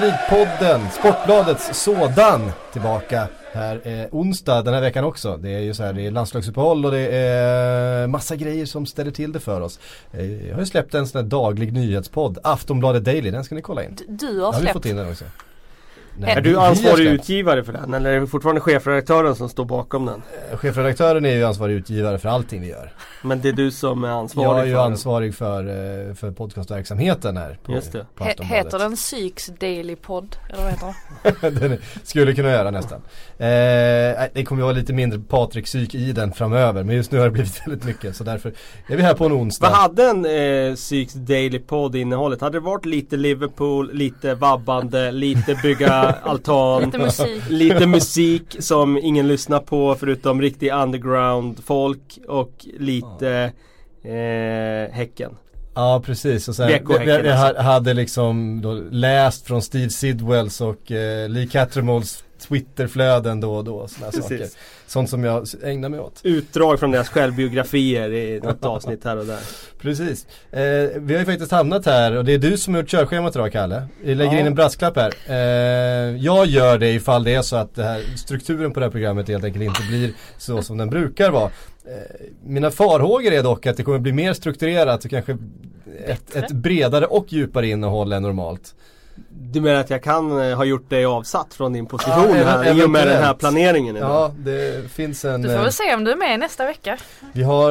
League-podden, Sportbladets sådan, tillbaka här eh, onsdag den här veckan också. Det är ju så här, det är landslagsuppehåll och det är massa grejer som ställer till det för oss. Eh, jag har ju släppt en sån här daglig nyhetspodd, Aftonbladet Daily, den ska ni kolla in. Du har har vi släppt. fått in den också. Är Är du ansvarig utgivare för den eller är det fortfarande chefredaktören som står bakom den? Eh, Chefredaktören är ju ansvarig utgivare för allting vi gör. Men det är du som är ansvarig Jag är ju för ansvarig för, eh, för podcastverksamheten här. På, Just det. på heter den Psyks Daily Podd? Eller vad heter den? den skulle kunna göra nästan. Eh, nej, det kommer ju vara lite mindre Patrik psyk i den framöver men just nu har det blivit väldigt mycket så därför är vi här på en onsdag. Vad hade en eh, Syks Daily Podd innehållit? Hade det varit lite Liverpool, lite vabbande, lite bygga altan, Lite musik. lite musik som ingen lyssnar på förutom riktig underground folk och lite eh, Häcken. Ja precis och sen Häcken, ha- alltså. hade liksom då läst från Steve Sidwells och eh, Lee Cattermoles Twitterflöden då och då. Såna saker. Sånt som jag ägnar mig åt. Utdrag från deras självbiografier i något avsnitt här och där. Precis. Eh, vi har ju faktiskt hamnat här och det är du som har gjort körschemat idag Kalle. Vi lägger Ja. in en brasklapp här. Eh, jag gör det ifall det är så att det här, strukturen på det här programmet helt enkelt inte blir så som den brukar vara. Eh, mina farhågor är dock att det kommer bli mer strukturerat och kanske ett, ett bredare och djupare innehåll än normalt. Du menar att jag kan eh, ha gjort dig avsatt från din position Ja, här i och med den här planeringen idag? Ja, det finns en... Du får eh, väl se om du är med nästa vecka. Vi har...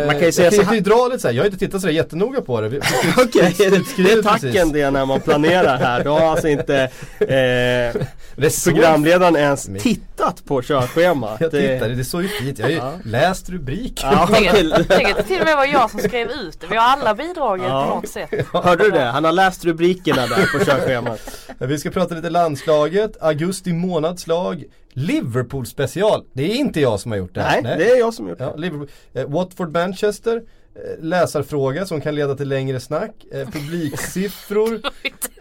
Eh, Man kan ju säga jag så kan ju här- dra lite så här. jag har inte tittat sådär jättenoga på det. Okej, det är tacken precis. det när man planerar här. Då har alltså inte eh, Det är så- programledaren ens Mitt. tittat på körschemat. Jag tittade, det såg ju fint Jag har ju Ja. läst rubriken. Ja, Tänk att tänk att det till och med var jag som skrev ut det. Vi har alla bidragit Ja. på något sätt. Hörde du det? Han har läst rubrikerna där på körschemat. Vi ska prata lite landslaget, augusti månadslag, Liverpool special. Det är inte jag som har gjort det här. Nej, det är jag som gjort Ja, det. Liverpool. Eh, Watford Manchester, eh, läsarfråga som kan leda till längre snack, eh, publiksiffror,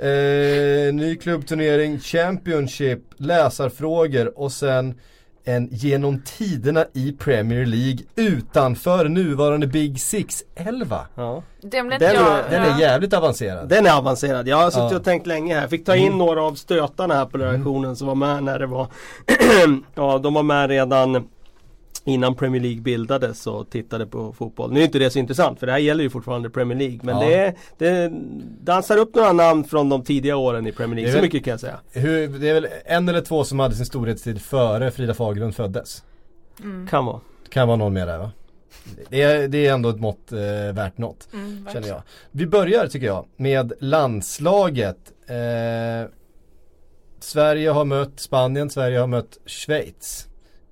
eh, ny klubbturnering, Championship, läsarfrågor och sen en genom tiderna i Premier League utanför nuvarande Big Six 11. Ja. Den Den är- Den är jävligt avancerad. Den är avancerad. Jag har suttit Ja. och tänkt länge här. Fick ta in Mm. några av stötarna här på redaktionen som var med när det var Ja, de var med redan Innan Premier League bildades och tittade på fotboll. Nu är inte det så intressant för det här gäller ju fortfarande Premier League. Men Ja. det, det dansar upp några namn från de tidiga åren i Premier League. Det är Så väl- mycket kan jag säga. Hur, det är väl en eller två som hade sin storhetstid före Frida Fagerlund föddes. Mm. Kan vara. Kan vara någon mer där va? Det är, det är ändå ett mått eh, värt något. Mm, Känner jag. Vi börjar tycker jag med landslaget. Eh, Sverige har mött Spanien, Sverige har mött Schweiz.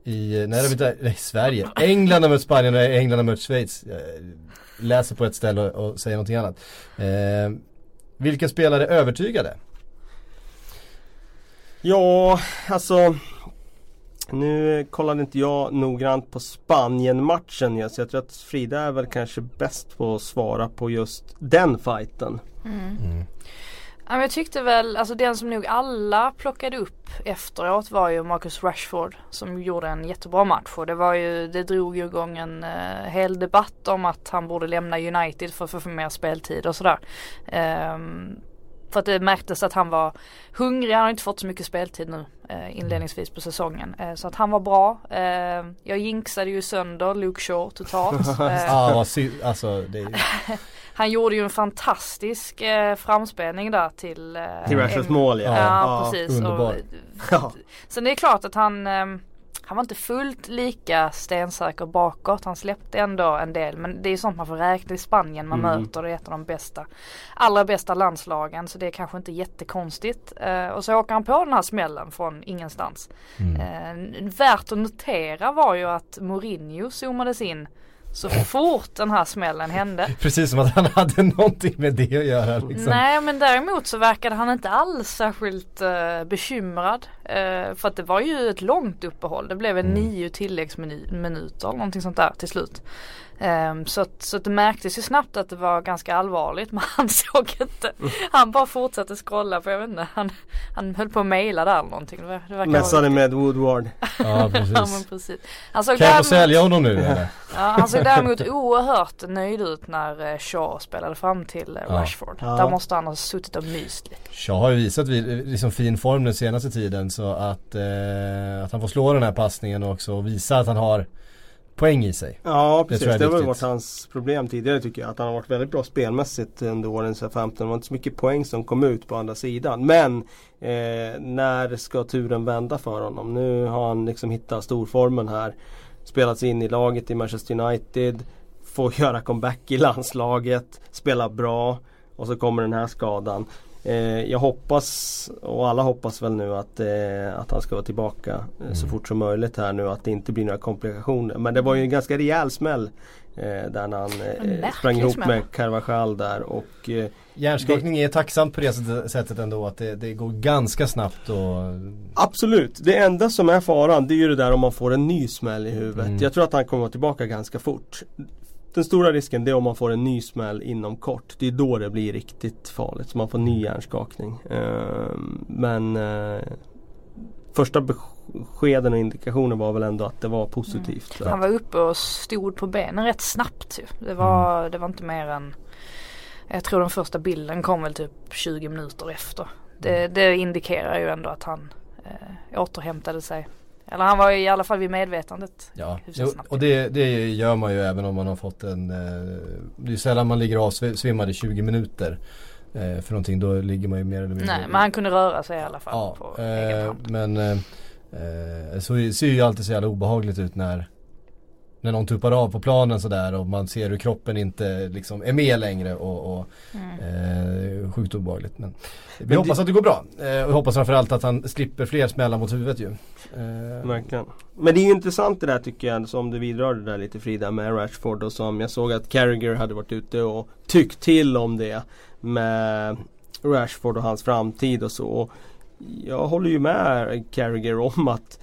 I, nej, det är inte, nej Sverige. England har mött Spanien och England har mött Schweiz. Jag läser på ett ställe och, och säger någonting annat. Eh, vilken spelare övertygade? Ja, alltså Nu kollade inte jag noggrant på Spanien-matchen ja, så jag tror att Frida är väl kanske bäst på att svara på just den fighten. Mm. Ja, men jag tyckte väl, alltså den som nog alla plockade upp efteråt var ju Marcus Rashford som gjorde en jättebra match och det var ju, det drog ju igång en uh, hel debatt om att han borde lämna United för att få mer speltid och sådär. Ehm, för att det märktes att han var hungrig, han har inte fått så mycket speltid nu eh, inledningsvis på säsongen. Eh, så att han var bra. Eh, jag jinxade ju sönder Luke Shaw totalt. Eh, Ja, vad sy- alltså det är, han gjorde ju en fantastisk eh, framspelning där till eh, Till Rashfords mål ja. Ja, precis. underbar. Och, Ja. sen det är klart att han eh, han var inte fullt lika stensäker bakåt. Han släppte ändå en del. Men det är ju sånt man får räkna i Spanien. Man Mm. möter det är ett av de bästa, allra bästa landslagen. Så det är kanske inte jättekonstigt. Eh, och så åker han på den här smällen från ingenstans. mm. Eh, värt att notera var ju att Mourinho zoomades in så fort den här smällen hände. Precis som att han hade någonting med det att göra liksom. Nej men däremot så verkade han inte alls särskilt eh, bekymrad. Eh, för att det var ju ett långt uppehåll. Det blev en Mm. nio tilläggsminuter eller någonting sånt där till slut. Ehm, så, att, så att det märktes ju snabbt att det var ganska allvarligt men han såg inte. Han bara fortsatte scrolla på, jag vet inte, han, han höll på att mejla där eller någonting. Det, Mässade med Woodward. Ja Ja men precis. precis. Han såg, Kan jag få däremot, sälja honom nu eller? ja, han såg däremot oerhört nöjd ut när eh, Shaw spelade fram till eh, Ja. Rashford. Ja. Där måste han ha suttit och myst lite. Shaw har ju visat vid, liksom fin form den senaste tiden så att, eh, att han får slå den här passningen också och visa att han har poäng i sig. Ja precis, är det, har varit hans problem tidigare tycker jag. Att han har varit väldigt bra spelmässigt under åren sedan 15. Det var inte så mycket poäng som kom ut på andra sidan. Men eh, när ska turen vända för honom? Nu har han liksom hittat storformen här. Spelats in i laget i Manchester United. Får göra comeback i landslaget. Spela bra. Och så kommer den här skadan. Eh, jag hoppas och alla hoppas väl nu att, eh, att han ska vara tillbaka eh, så Mm. fort som möjligt här nu. Att det inte blir några komplikationer. Men det var ju en ganska rejäl smäll. Där när han sprang ihop med Carvajal där. Och, eh, Hjärnskakning är tacksamt på det sättet- ändå att det, det går ganska snabbt och Absolut, det enda som är faran det är ju det där om man får en ny smäll i huvudet. Mm. Jag tror att han kommer tillbaka ganska fort. Den stora risken det är om man får en ny smäll inom kort. Det är då det blir riktigt farligt. Så man får ny hjärnskakning. Ehm, men eh, första beskeden och indikationen var väl ändå att det var positivt. Så. Han var uppe och stod på benen rätt snabbt. Det var, det var inte mer än Jag tror den första bilden kom väl typ 20 minuter efter. Det, det indikerar ju ändå att han eh, återhämtade sig. Eller han var i alla fall vid medvetandet. Ja, jo, och det, det gör man ju även om man har fått en eh, Det är sällan man ligger avsvimmad i 20 minuter eh, För någonting, då ligger man ju mer eller mindre Nej men han kunde röra sig i alla fall Ja, på eh, men eh, eh, så ser ju alltid så jävla obehagligt ut när När någon tuppar av på planen sådär och man ser hur kroppen inte liksom är med längre och, och Mm. eh, sjukt obehagligt. Men vi Men hoppas det- att det går bra. Eh, och hoppas framförallt att han slipper fler smällar mot huvudet ju. Eh, Verkligen. Men det är ju intressant det där tycker jag som du vidrörde där lite Frida med Rashford och som jag såg att Carragher hade varit ute och tyckt till om det med Rashford och hans framtid och så. Och jag håller ju med Carragher om att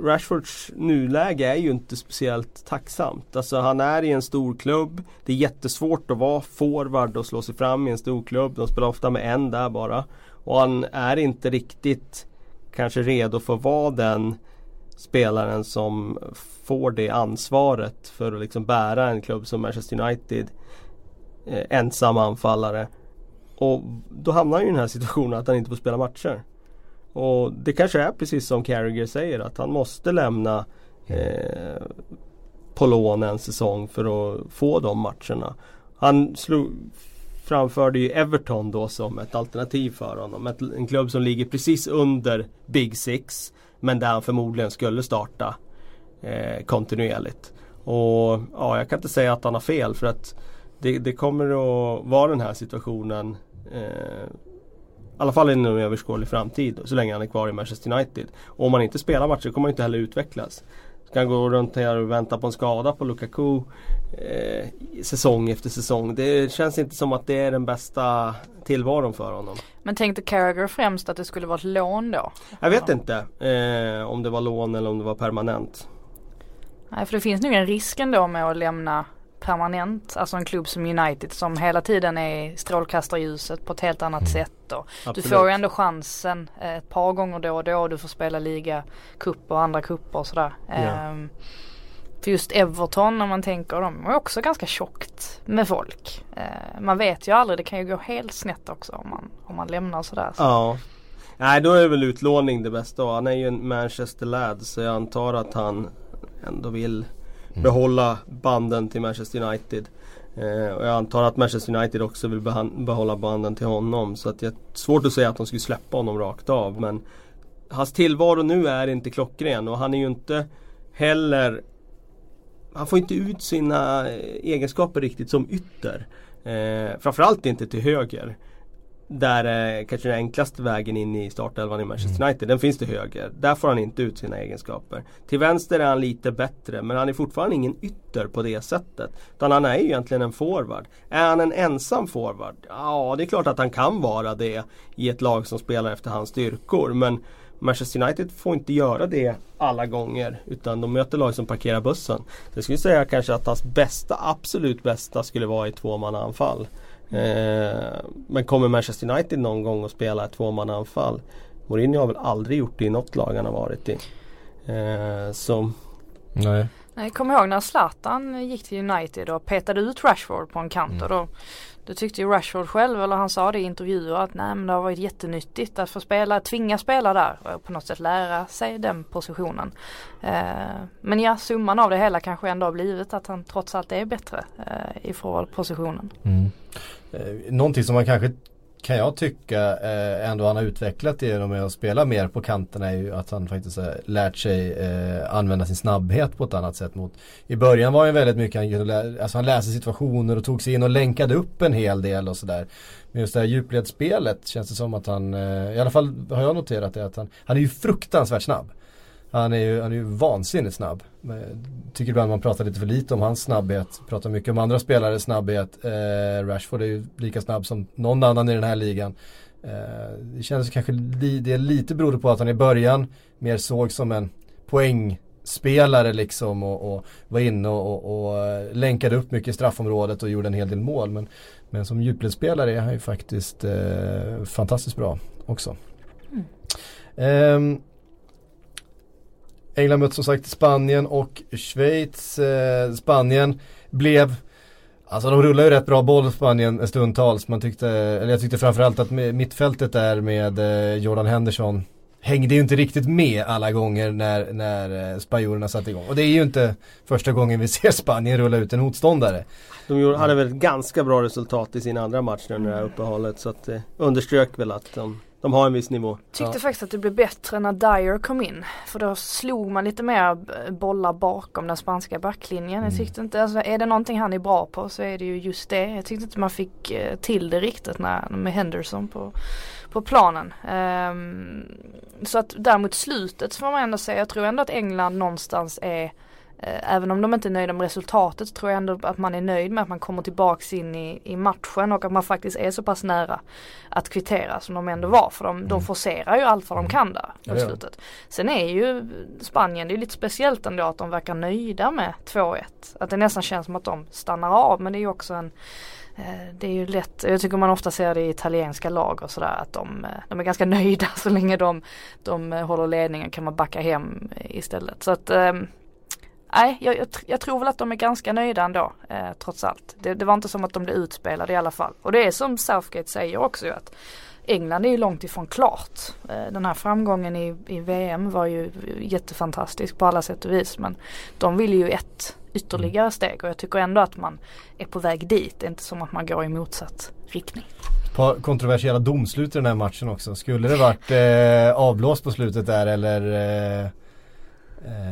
Rashfords nuläge är ju inte speciellt tacksamt. Alltså han är i en stor klubb. Det är jättesvårt att vara forward och slå sig fram i en stor klubb. De spelar ofta med en där bara. Och han är inte riktigt kanske redo för att vara den spelaren som får det ansvaret för att liksom bära en klubb som Manchester United. Eh, ensam anfallare. Och då hamnar han i den här situationen att han inte får spela matcher. Och det kanske är precis som Carragher säger att han måste lämna eh, på lån en säsong för att få de matcherna. Han slog, framförde ju Everton då som ett alternativ för honom. Ett, en klubb som ligger precis under Big Six. Men där han förmodligen skulle starta eh, kontinuerligt. Och ja, jag kan inte säga att han har fel för att det, det kommer att vara den här situationen eh, i alla fall inom överskådlig framtid så länge han är kvar i Manchester United. Och om han inte spelar matcher kommer han inte heller utvecklas. Ska han gå runt här och vänta på en skada på Lukaku eh, säsong efter säsong. Det känns inte som att det är den bästa tillvaron för honom. Men tänkte Carragher främst att det skulle vara ett lån då? Jag vet inte eh, om det var lån eller om det var permanent. Nej för det finns nog en risk ändå med att lämna permanent. Alltså en klubb som United som hela tiden är strålkastarljuset på ett helt annat Mm. sätt. Och du får ju ändå chansen eh, ett par gånger då och då. Du får spela liga, cup och andra kupper och sådär. Ja. Ehm, för just Everton om man tänker, de är också ganska tjockt med folk. Eh, man vet ju aldrig, det kan ju gå helt snett också om man, om man lämnar sådär. Så. Ja. Nej då är väl utlåning det bästa. Han är ju en Manchester lad så jag antar att han ändå vill Mm. behålla banden till Manchester United. Eh, och jag antar att Manchester United också vill behålla banden till honom. Så att det är svårt att säga att de skulle släppa honom rakt av. Men hans tillvaro nu är inte klockren och han är ju inte heller han får inte ut sina eh, egenskaper riktigt som ytter. Eh, framförallt inte till höger. Där är kanske den enklaste vägen in i startelvan i Manchester United. Den finns till höger. Där får han inte ut sina egenskaper. Till vänster är han lite bättre men han är fortfarande ingen ytter på det sättet. Utan han är ju egentligen en forward. Är han en ensam forward? Ja, det är klart att han kan vara det i ett lag som spelar efter hans styrkor. Men Manchester United får inte göra det alla gånger utan de möter lag som parkerar bussen. Så jag skulle säga kanske att hans bästa, absolut bästa skulle vara i tvåmannaanfall. Eh, men kommer Manchester United någon gång att spela ett tvåmannaanfall Mourinho har väl aldrig gjort det i något lag han har varit i. Eh, så Nej. Nej, jag kommer ihåg när Zlatan gick till United och petade ut Rashford på en kant Mm. och då då tyckte ju Rashford själv, eller han sa det i intervjuer att nej men det har varit jättenyttigt att få spela, tvinga spela där och på något sätt lära sig den positionen. Eh, men ja, summan av det hela kanske ändå har blivit att han trots allt är bättre eh, i positionen. Mm. Eh, någonting som man kanske kan jag tycka eh, ändå han har utvecklat genom att spela mer på kanterna är ju att han faktiskt har lärt sig eh, använda sin snabbhet på ett annat sätt mot I början var han väldigt mycket han kunde alltså han läste situationer och tog sig in och länkade upp en hel del och sådär. Men just det här djupledsspelet känns det som att han, eh, i alla fall har jag noterat det att han, han är ju fruktansvärt snabb. Han är ju, han är ju vansinnigt snabb. Tycker ibland man pratar lite för lite om hans snabbhet. Pratar mycket om andra spelares snabbhet. Eh, Rashford är ju lika snabb som någon annan i den här ligan. Eh, det känns kanske li, det lite berodde på att han i början mer såg som en poängspelare liksom och, och var inne och, och, och länkade upp mycket i straffområdet och gjorde en hel del mål. Men, men som djupledsspelare är han ju faktiskt eh, fantastiskt bra också. Mm. England mötte som sagt Spanien och Schweiz. Eh, Spanien blev Alltså de rullar ju rätt bra boll Spanien stundtals. Man tyckte, eller jag tyckte framförallt att mittfältet där med eh, Jordan Henderson hängde ju inte riktigt med alla gånger när, när eh, spanjorerna satte igång. Och det är ju inte första gången vi ser Spanien rulla ut en motståndare. de gjorde, hade väl ett ganska bra resultat i sin andra match under det här uppehållet så att det underströk väl att de, de har en viss nivå. Tyckte Ja. faktiskt att det blev bättre när Dyer kom in. För då slog man lite mer bollar bakom den spanska backlinjen. Mm. Jag tyckte inte, alltså, är det någonting han är bra på så är det ju just det. Jag tyckte inte man fick eh, till det riktigt när, med Henderson på, på planen. Ehm, så att däremot slutet så får man ändå säga, jag tror ändå att England någonstans är Även om de inte är nöjda med resultatet tror jag ändå att man är nöjd med att man kommer tillbaks in i, i matchen och att man faktiskt är så pass nära att kvittera som de ändå var. För de, de Mm. forcerar ju allt vad de kan där ja. slutet. Sen är ju Spanien, det är lite speciellt ändå att de verkar nöjda med 2-1. Att det nästan känns som att de stannar av men det är ju också en eh, det är ju lätt, jag tycker man ofta ser det i italienska lag och sådär att de, eh, de är ganska nöjda så länge de, de eh, håller ledningen kan man backa hem eh, istället. Så att ehm, Nej, jag, jag, jag tror väl att de är ganska nöjda ändå, eh, trots allt. Det, det var inte som att de blev utspelade i alla fall. Och det är som Southgate säger också ju att England är ju långt ifrån klart. Eh, den här framgången i, i VM var ju jättefantastisk på alla sätt och vis. Men de vill ju ett ytterligare steg och jag tycker ändå att man är på väg dit. Det är inte som att man går i motsatt riktning. Par kontroversiella domslut i den här matchen också. Skulle det varit eh, avblåst på slutet där eller eh,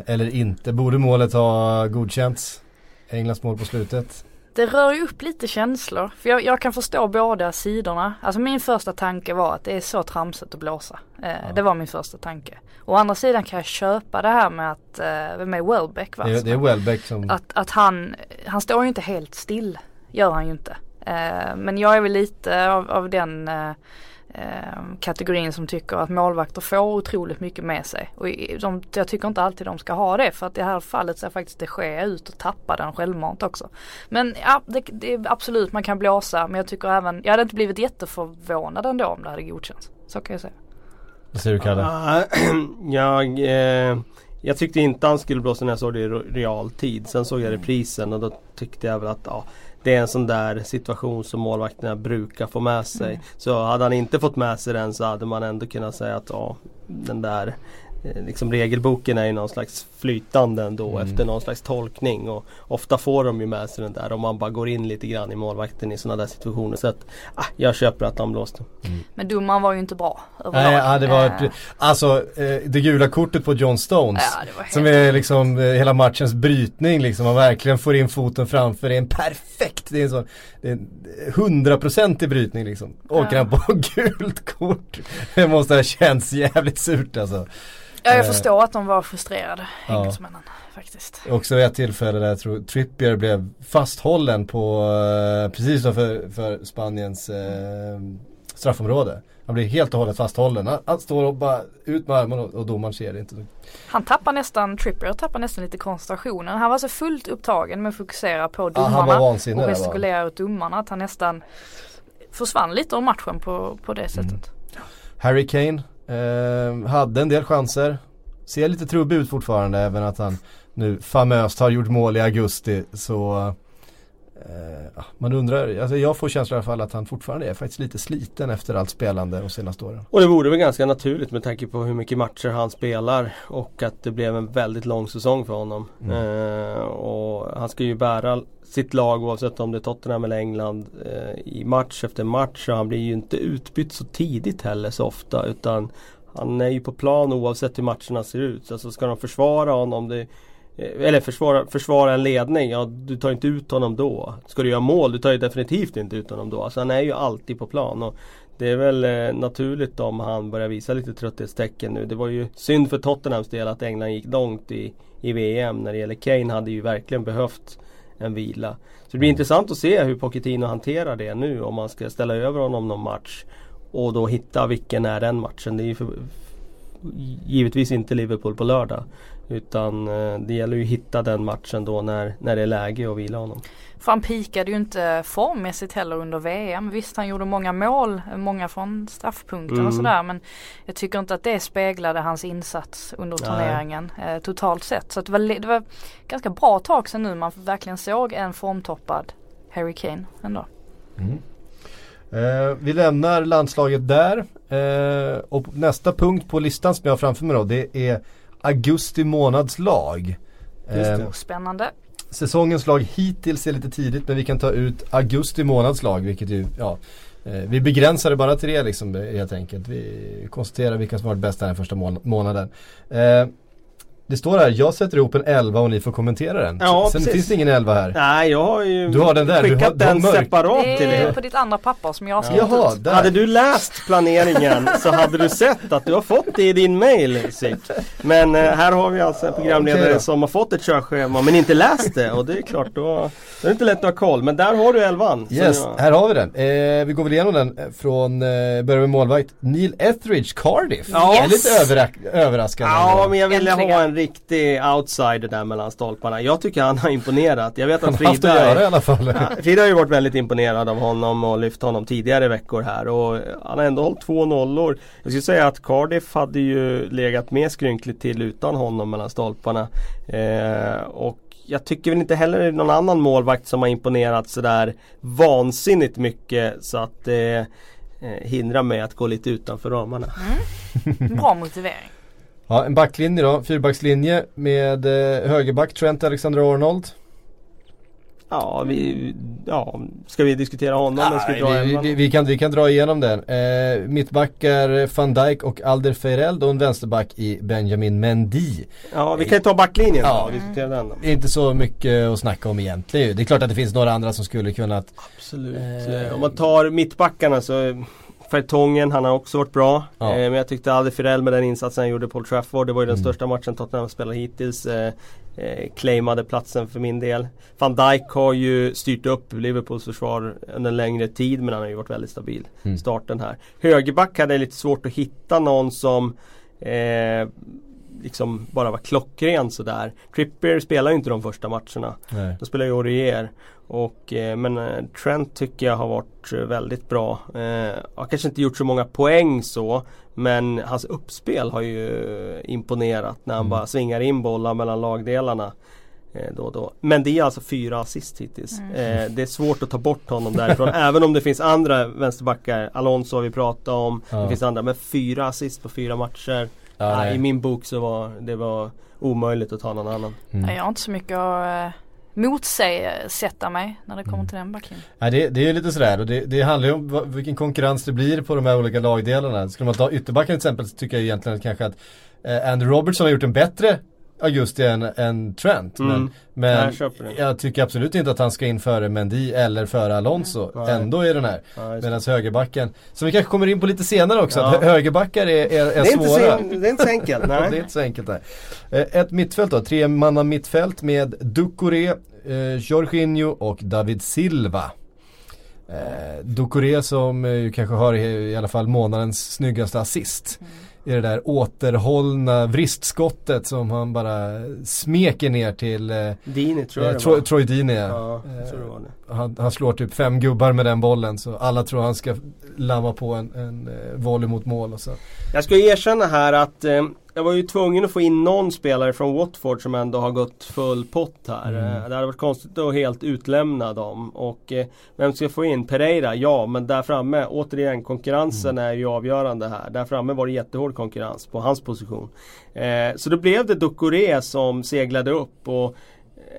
eller inte? Borde målet ha godkänts? Englands mål på slutet. Det rör ju upp lite känslor. För jag, jag kan förstå båda sidorna. Alltså min första tanke var att det är så tramsigt att blåsa. Eh, Det var min första tanke. Å andra sidan kan jag köpa det här med att, eh, vem är Welbeck va? Det, är- det är Welbeck som... Att, att han, han står ju inte helt still. Gör han ju inte. Eh, men jag är väl lite av, av den eh, eh, kategorin som tycker att målvakter får otroligt mycket med sig. Och de, jag tycker inte alltid de ska ha det för att i det här fallet ser faktiskt det ske ut och tappa den självmant också. Men ja, det, det är absolut man kan blåsa men jag tycker även, jag hade inte blivit jätteförvånad ändå om det hade godkänts. Så kan jag säga. Vad säger du Kalle? Ah, jag, eh, jag tyckte inte han skulle blåsa när jag såg det i realtid. Sen såg jag reprisen och då tyckte jag väl att ja, det är en sån där situation som målvakterna brukar få med sig. Så hade han inte fått med sig den så hade man ändå kunnat säga att ja, den där Liksom regelboken är ju någon slags flytande ändå Mm. efter någon slags tolkning och ofta får de ju med sig den där om man bara går in lite grann i målvakten i sådana där situationer. Så att ah, jag köper att han blåste. Men domaren var ju inte bra överlag. Nej, ja, det var Eh, alltså eh, det gula kortet på John Stones. ja, Som är liksom eh, hela matchens brytning liksom. Man verkligen får in foten framför. Det är en perfekt, det är en sån det är en hundraprocentig brytning liksom. Åker Ja. han på gult kort. Det måste ha känts jävligt surt alltså. Ja jag Eh, förstår att de var frustrerade, ja. engelsmännen faktiskt. Också vid ett tillfälle där jag tror Trippier blev fasthållen på, eh, precis för, för Spaniens eh, straffområde. Han blir helt och hållet fasthållen. Han, han står och bara ut med armarna och, och domaren ser det inte. Han tappar nästan, Trippier tappar nästan lite koncentrationen. Han var så fullt upptagen med att fokusera på domarna vansinnig och gestikulera åt domarna att han nästan försvann lite ur matchen på, på det sättet. Harry Kane eh, hade en del chanser. Ser lite trubbig ut fortfarande även att han nu famöst har gjort mål i augusti så eh, ja, man undrar, alltså jag får känslan i alla fall att han fortfarande är faktiskt lite sliten efter allt spelande de senaste åren. Och det vore väl ganska naturligt med tanke på hur mycket matcher han spelar och att det blev en väldigt lång säsong för honom. Eh, och han ska ju bära sitt lag oavsett om det är Tottenham eller England eh, i match efter match. Och han blir ju inte utbytt så tidigt heller så ofta utan han är ju på plan oavsett hur matcherna ser ut. Alltså ska de försvara honom det, eller försvara, försvara en ledning, ja du tar inte ut honom då. Ska du göra mål, du tar ju definitivt inte ut honom då. Alltså han är ju alltid på plan. Och det är väl eh, naturligt om han börjar visa lite trötthetstecken nu. Det var ju synd för Tottenhams del att England gick långt i, i VM. När det gäller Kane hade ju verkligen behövt en vila. Så det blir intressant att se hur Pochettino hanterar det nu. Om man ska ställa över honom någon match. Och då hitta vilken är den matchen. Det är ju för, givetvis inte Liverpool på lördag. Utan eh, det gäller ju att hitta den matchen då när, när det är läge att vila honom. För han pikade ju inte formmässigt heller under VM. Visst han gjorde många mål, många från straffpunkter Mm. och sådär men jag tycker inte att det speglade hans insats under turneringen eh, totalt sett. Så att det, var, det var ganska bra tag sedan nu man verkligen såg en formtoppad Harry Kane ändå. Eh, vi lämnar landslaget där eh, och nästa punkt på listan som jag har framför mig då det är augusti månads lag. Eh, Spännande. Säsongens lag hittills är lite tidigt men vi kan ta ut augusti månads lag vilket ju, ja eh, Vi begränsar det bara till det liksom helt enkelt. Vi konstaterar vilka som varit bäst den första mån- månaden. Eh, det står här, jag sätter ihop en 11 och ni får kommentera den. Ja, Sen precis. finns det ingen 11 här. Nej jag har ju Du har den där, du skickat har- du har den mörk- separat Det till är er. på ditt andra papper som jag har skrivit Jaha, där. Hade du läst planeringen så hade du sett att du har fått det i din mail Sick. Men eh, här har vi alltså en programledare då. som har fått ett körschema men inte läst det och det är klart då, då är det inte lätt att ha koll. Men där har du elvan. Yes, jag- här har vi den. Eh, vi går väl igenom den eh, från, eh, börjar med målvakt, Neil Etheridge, Cardiff. Ja. Det är lite överrak- överraskande. Ja men jag ville ha en riktig outsider där mellan stolparna. Jag tycker han har imponerat. Jag vet Han att har haft att Frida göra i alla fall. Ja, Frida har ju varit väldigt imponerad av honom och lyft honom tidigare veckor här och han har ändå hållit två nollor. Jag skulle säga att Cardiff hade ju legat mer skrynkligt till utan honom mellan stolparna. Eh, och jag tycker väl inte heller det är någon annan målvakt som har imponerat sådär vansinnigt mycket så att det eh, hindrar mig att gå lite utanför ramarna. Bra motivering. Ja, en backlinje då, fyrbackslinje med eh, högerback Trent Alexander-Arnold. Ja, vi, ja, ska vi diskutera honom? eller ska vi dra vi, vi, vi, kan, vi kan dra igenom den. Eh, mittbackar van Dijk och Alder Feireld och en vänsterback i Benjamin Mendy. Ja, vi kan ju ta backlinjen Ja. då och diskutera den då. Det är inte så mycket att snacka om egentligen. Det är klart att det finns några andra som skulle kunna Absolut. Eh, Om man tar mittbackarna så Fertongen, han har också varit bra. Ja. Eh, men jag tyckte Alde Firell med den insatsen han gjorde på Old Trafford. Det var ju den Mm. största matchen Tottenham spelat hittills. Eh, eh, claimade platsen för min del. Van Dijk har ju styrt upp Liverpools försvar under en längre tid men han har ju varit väldigt stabil. Mm. Starten här. Högerback hade lite svårt att hitta någon som eh, liksom bara var klockren sådär. Trippier spelar ju inte de första matcherna. Nej. Då spelar ju Aurier. Och, eh, men eh, Trent tycker jag har varit eh, väldigt bra. Eh, har kanske inte gjort så många poäng så. Men hans uppspel har ju imponerat när han Mm. bara svingar in bollar mellan lagdelarna. Eh, då då. Men det är alltså fyra assist hittills. Eh, det är svårt att ta bort honom därifrån. även om det finns andra vänsterbackar. Alonso har vi pratat om. Ja. Det finns andra. Men fyra assist på fyra matcher. Ja. I min bok så var det var omöjligt att ta någon annan. Mm. Jag har inte så mycket att eh, motsätta mig när det kommer till den backlinjen. Nej, det, det är lite sådär och det, det handlar ju om vad- vilken konkurrens det blir på de här olika lagdelarna. Skulle man ta ytterbacken till exempel så tycker jag egentligen kanske att eh, Andy Robertson har gjort en bättre augusti än, än Trent. Mm. Men, men Jag jag tycker absolut inte att han ska in före Mendy eller före Alonso. Nej. Ändå är den här. Ja. Medan högerbacken, som vi kanske kommer in på lite senare också, Ja. att hö- högerbackar är, är, är, det, är inte svåra. så, det är inte så enkelt. det är Nej. inte så enkelt där. Eh, Ett mittfält då, tre manna mittfält med Ducoré, eh, Jorginho och David Silva. Eh, Ducoré som eh, kanske har i, i alla fall månadens snyggaste assist. Mm. I det där återhållna vristskottet som han bara smeker ner till eh, Dini tror jag eh, det Troy, Deeney. ja. Eh, tror han, han slår typ fem gubbar med den bollen så alla tror han ska lamma på en, en eh, volley mot mål och så. Jag ska erkänna här att eh, jag var ju tvungen att få in någon spelare från Watford som ändå har gått full pott här. Mm. Eh, det hade varit konstigt att helt utlämna dem. Och eh, vem ska jag få in? Pereira? Ja, men där framme, återigen konkurrensen är ju avgörande här. Där framme var det jättehård konkurrens på hans position. Eh, så då blev det Ducoré som seglade upp. Och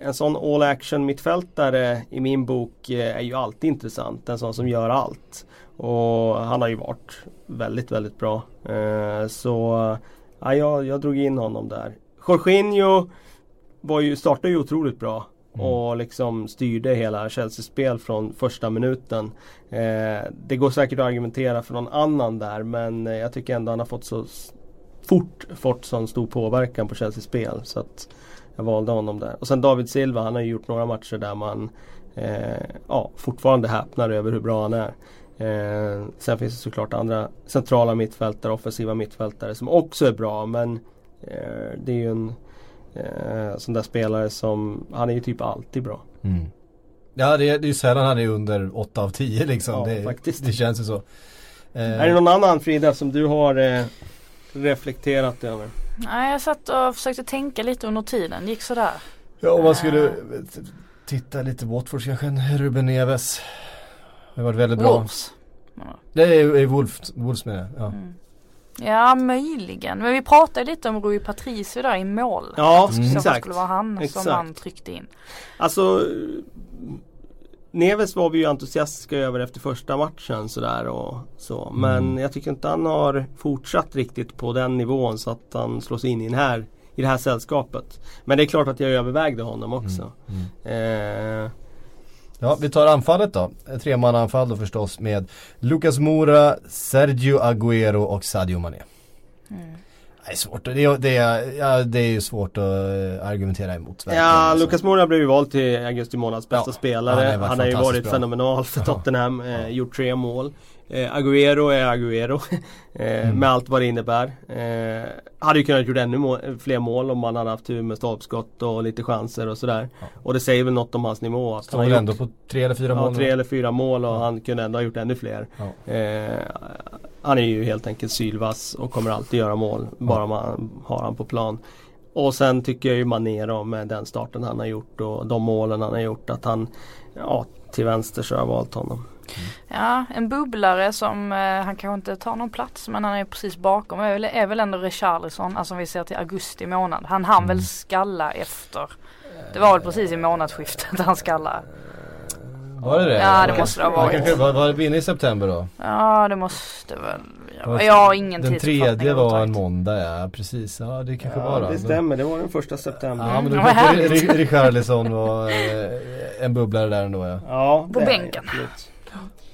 en sån all action mittfältare i min bok eh, är ju alltid intressant. En sån som gör allt. Och han har ju varit väldigt, väldigt bra. Eh, så ja, jag, jag drog in honom där. Jorginho var ju, startade ju otroligt bra. Mm. Och liksom styrde hela Chelsea-spel från första minuten. Eh, det går säkert att argumentera för någon annan där men eh, jag tycker ändå han har fått så fort fått sån stor påverkan på Chelseas spel. Så att jag valde honom där. Och sen David Silva, han har ju gjort några matcher där man eh, ja, fortfarande häpnar över hur bra han är. Eh, sen finns det såklart andra centrala mittfältare, offensiva mittfältare som också är bra men eh, det är ju en eh, sån där spelare som, han är ju typ alltid bra. Mm. Ja det är, det är ju sällan han är under 8 av 10 liksom. Ja, det, faktiskt. det känns ju så. Eh, Är det någon annan Frida som du har eh, reflekterat över? Nej jag satt och försökte tänka lite under tiden, det gick sådär. Ja om man skulle Eh. titta lite Watford kanske en Ruben Neves. Det har varit väldigt bra. Wolves. Det är, är Wolves, Wolves med det. Ja. Mm. Ja möjligen, men vi pratade lite om Rui Patricio där i mål. Ja, Så det exakt. skulle vara han Exakt. som han tryckte in. Alltså Neves var vi ju entusiastiska över efter första matchen sådär och så. Men Mm. jag tycker inte han har fortsatt riktigt på den nivån så att han slås in i, den här, i det här sällskapet. Men det är klart att jag övervägde honom också. Mm. Eh, Ja, vi tar anfallet då. Ett tremannaanfall då förstås med Lucas Moura, Sergio Agüero och Sadio Mané. Mm. Det är svårt, det är, det är, ja, det är ju svårt att eh, argumentera emot. verkligen, Ja. Lucas Moura blev ju vald till augusti månads bästa Ja, spelare. han har Han, varit har ju varit bra. fenomenal för Ja. Tottenham. Eh, Ja. Gjort tre mål. Eh, Agüero är Agüero. eh, Mm. Med allt vad det innebär. Eh, hade ju kunnat gjort ännu må- fler mål om man hade haft tur med stolpskott och lite chanser och sådär. Ja. Och det säger väl något om hans nivå. Att Står han väl ändå gjort på tre eller fyra ja, mål. tre nu. eller fyra mål och Ja. han kunde ändå ha gjort ännu fler. Ja. Eh, han är ju helt enkelt sylvass och kommer alltid göra mål. Bara man har han på plan. Och sen tycker jag ju Mané då med den starten han har gjort och de målen han har gjort att han Ja till vänster så har jag valt honom. Ja, en bubblare som, eh, han kanske inte tar någon plats men han är precis bakom är väl, är väl ändå Richarlison, alltså om vi ser till augusti månad. Han hann Mm. väl skalla efter. Det var väl precis i månadsskiftet han skallade. Var det det? Ja, det måste det ha Ja, varit. kanske, var, var det inne i september då? Ja det måste väl, jag, jag har ingen Den tredje var en måndag ja, precis. Ja det kanske var då. det stämmer, det var den första september. Ja men då Mm, kanske Richarlison var eh, en bubblare där ändå ja. Ja, På det är bänken. absolut.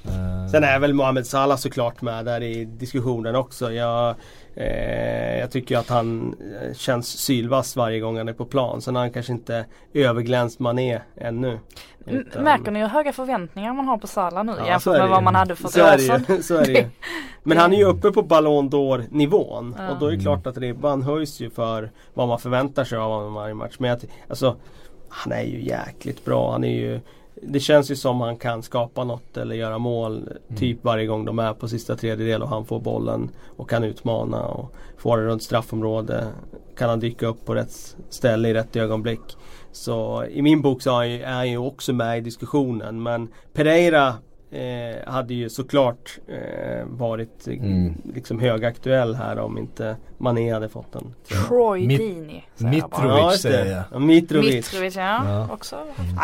Eh, Sen är väl Mohamed Salah såklart med där i diskussionen också. Jag, eh, jag tycker att han eh, känns sylvass varje gång han är på plan. Sen har han kanske inte överglänst Mané ännu. Utan- Märker ni hur höga förväntningar man har på Salah nu Ja, jämfört är med vad man hade för ett år är sedan? så är det. Men han är ju uppe på Ballon d'Or nivån. Ja. Och då är det Mm. klart att ribban höjs ju för vad man förväntar sig av honom varje match. Men ty- alltså, han är ju jäkligt bra. Han är ju det känns ju som han kan skapa något eller göra mål typ varje gång de är på sista tredjedel och han får bollen och kan utmana och får det runt straffområde. Kan han dyka upp på rätt ställe i rätt ögonblick. Så i min bok så är han ju- är han ju också med i diskussionen men Pereira eh, hade ju såklart eh, varit eh, Mm. liksom högaktuell här om inte Mané hade fått den. Troy Mit- bara. Mitrovic det. säger jag. Ja, Mitrovic. Mitrovic ja, Ja. också.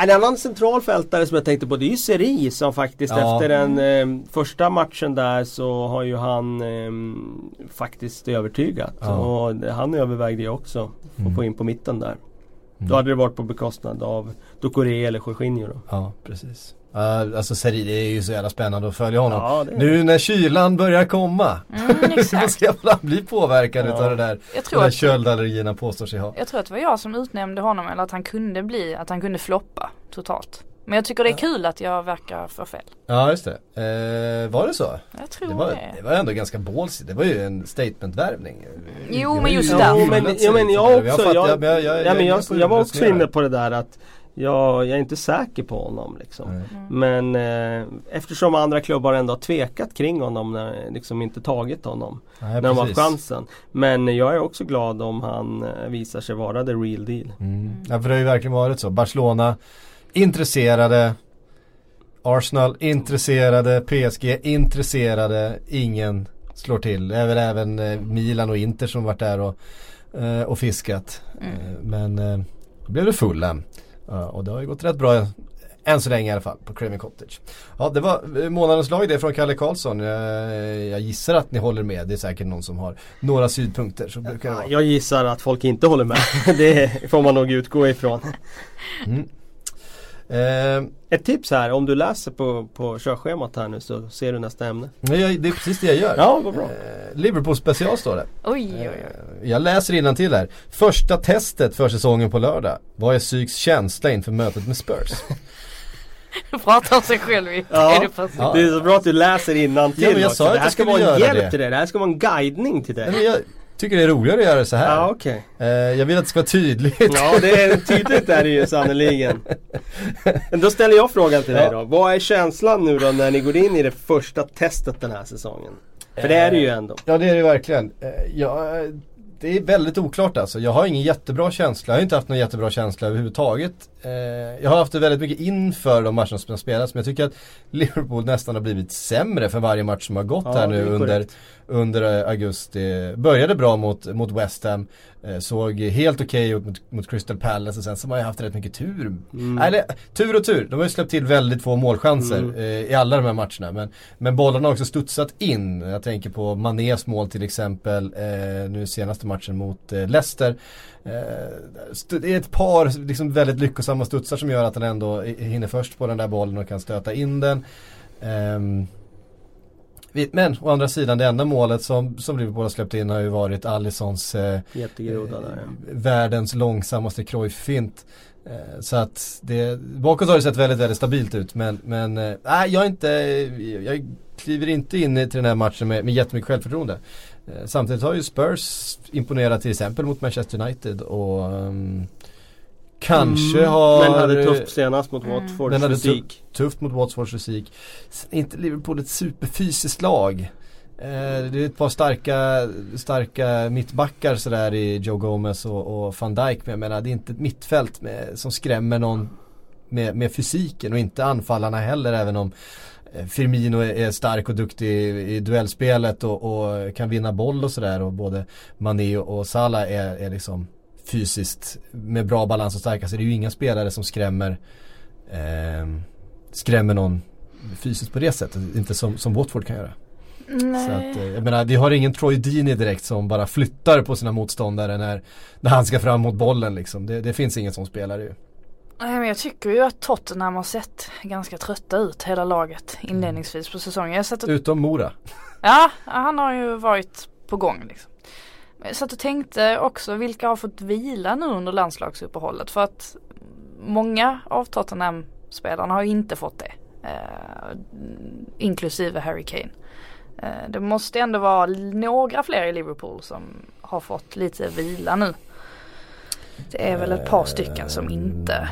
En annan central fältare som jag tänkte på det är ju Seri som faktiskt Ja. efter den eh, första matchen där så har ju han eh, faktiskt övertygat. Ja. Och det- han övervägde ju också att Mm. få in på mitten där. Mm. Då hade det varit på bekostnad av Ducoré eller Jorginho då. Ja precis. Uh, alltså Seri, det är ju så jävla spännande att följa honom. Ja, det Nu när kylan börjar komma. Mm, exakt. ska han bli påverkad Ja. utav det där. Jag De tror, där att, köldallergierna påstår sig ha. jag tror att det var jag som utnämnde honom eller att han kunde bli, att han kunde floppa totalt. Men jag tycker det är kul att jag verkar få fel. Ja just det. Eh, var det så? Jag tror Det det. var, det var ändå ganska ballsy. Det var ju en statementvärvning. Jo, Det men ju just så därför. Jo men, jag också, jag, var också inne på det där att jag, jag är inte säker på honom liksom. Nej. Men eh, eftersom andra klubbar ändå har tvekat kring honom, när, liksom inte tagit honom Nej, när de har haft chansen. Men jag är också glad om han eh, visar sig vara the real deal. Mm. Ja för det har ju verkligen varit så. Barcelona intresserade. Arsenal intresserade. PSG intresserade. Ingen slår till. Även, även eh, Milan och Inter som varit där och, eh, och fiskat. Mm. Men då blev det Fulham. Ja, och det har ju gått rätt bra än så länge i alla fall på Craven Cottage. Ja det var eh, månadens lag det från Kalle Karlsson. Jag, jag gissar att ni håller med. Det är säkert någon som har några synpunkter. Så brukar det vara. Jag gissar att folk inte håller med. det får man nog utgå ifrån. Mm. Eh, Ett tips här, om du läser på, på körschemat här nu så ser du nästa ämne. jag, det är precis det jag gör. Ja, vad bra. Eh, Liverpool special står det. Oj, oj, oj. Eh, jag läser till här. Första testet för säsongen på lördag. Vad är Syks känsla inför mötet med Spurs? Du pratar om sig själv i Ja. person. Ja. Det är så bra att du läser innantill Ja, men jag också. sa att Det här ska vara en hjälp det. till dig. Det här ska vara en guidning till Nej, dig. men jag tycker det är roligare att göra det så här. Ja, okej. Eh, jag vill att det ska vara tydligt. Ja, det är tydligt är ju sannerligen. Men då ställer jag frågan till dig Ja. då. Vad är känslan nu då när ni går in i det första testet den här säsongen? För det är det ju ändå. Ja det är det verkligen. Eh, ja, det är väldigt oklart alltså. Jag har ingen jättebra känsla. Jag har inte haft någon jättebra känsla överhuvudtaget. Eh, jag har haft det väldigt mycket inför de matcherna som har spelats. Men jag tycker att Liverpool nästan har blivit sämre för varje match som har gått Ja, här nu under, under eh, augusti. Började bra mot, mot West Ham. Eh, såg helt okej ut mot, mot Crystal Palace och sen så har jag haft rätt mycket tur. Mm. Eller tur och tur, de har ju släppt till väldigt få målchanser Mm. i alla de här matcherna. Men, men bollarna har också studsat in. Jag tänker på Manés mål till exempel nu senaste matchen mot Leicester. St- det är ett par liksom, väldigt lyckosamma studsar som gör att han ändå hinner först på den där bollen och kan stöta in den. Vi- men å andra sidan det enda målet som, som Liverpool har släppt in har ju varit Alissons eh, Jättegroda där ja. världens långsammaste Cruyff-fint. Eh, Så att det, bakåt har det sett väldigt, väldigt stabilt ut men, men eh, jag är inte, jag kliver inte in i- till den här matchen med, med jättemycket självförtroende. Eh, Samtidigt har ju Spurs imponerat till exempel mot Manchester United och ehm, kanske Mm. har Men hade tufft senast mot Mm. Watfords Den hade fysik. tufft mot Watfords fysik. Sen är inte Liverpool ett superfysiskt lag. Eh, det är ett par starka, starka mittbackar sådär i Joe Gomez och, och van Dijk. Men jag menar det är inte ett mittfält med, som skrämmer någon med, med fysiken och inte anfallarna heller även om eh, Firmino är, stark och duktig i, i duellspelet och, och kan vinna boll och sådär och både Mané och och Salah är, är liksom fysiskt med bra balans och starka så det är ju inga spelare som skrämmer eh, skrämmer någon fysiskt på det sättet. Inte som, som Watford kan göra. Så Nej. att, eh, jag menar, vi har ingen Troy Deeney direkt som bara flyttar på sina motståndare när, när han ska fram mot bollen liksom. Det, det finns ingen som spelar ju. Nej men jag tycker ju att Tottenham har sett ganska trötta ut hela laget inledningsvis på säsongen. Jag satt och, Utom Mora. ja, han har ju varit på gång liksom. Jag satt och tänkte också vilka har fått vila nu under landslagsuppehållet för att många av Tottenham-spelarna har ju inte fått det. Eh, inklusive Harry Kane. Eh, det måste ändå vara några fler i Liverpool som har fått lite vila nu. Det är väl ett par stycken som inte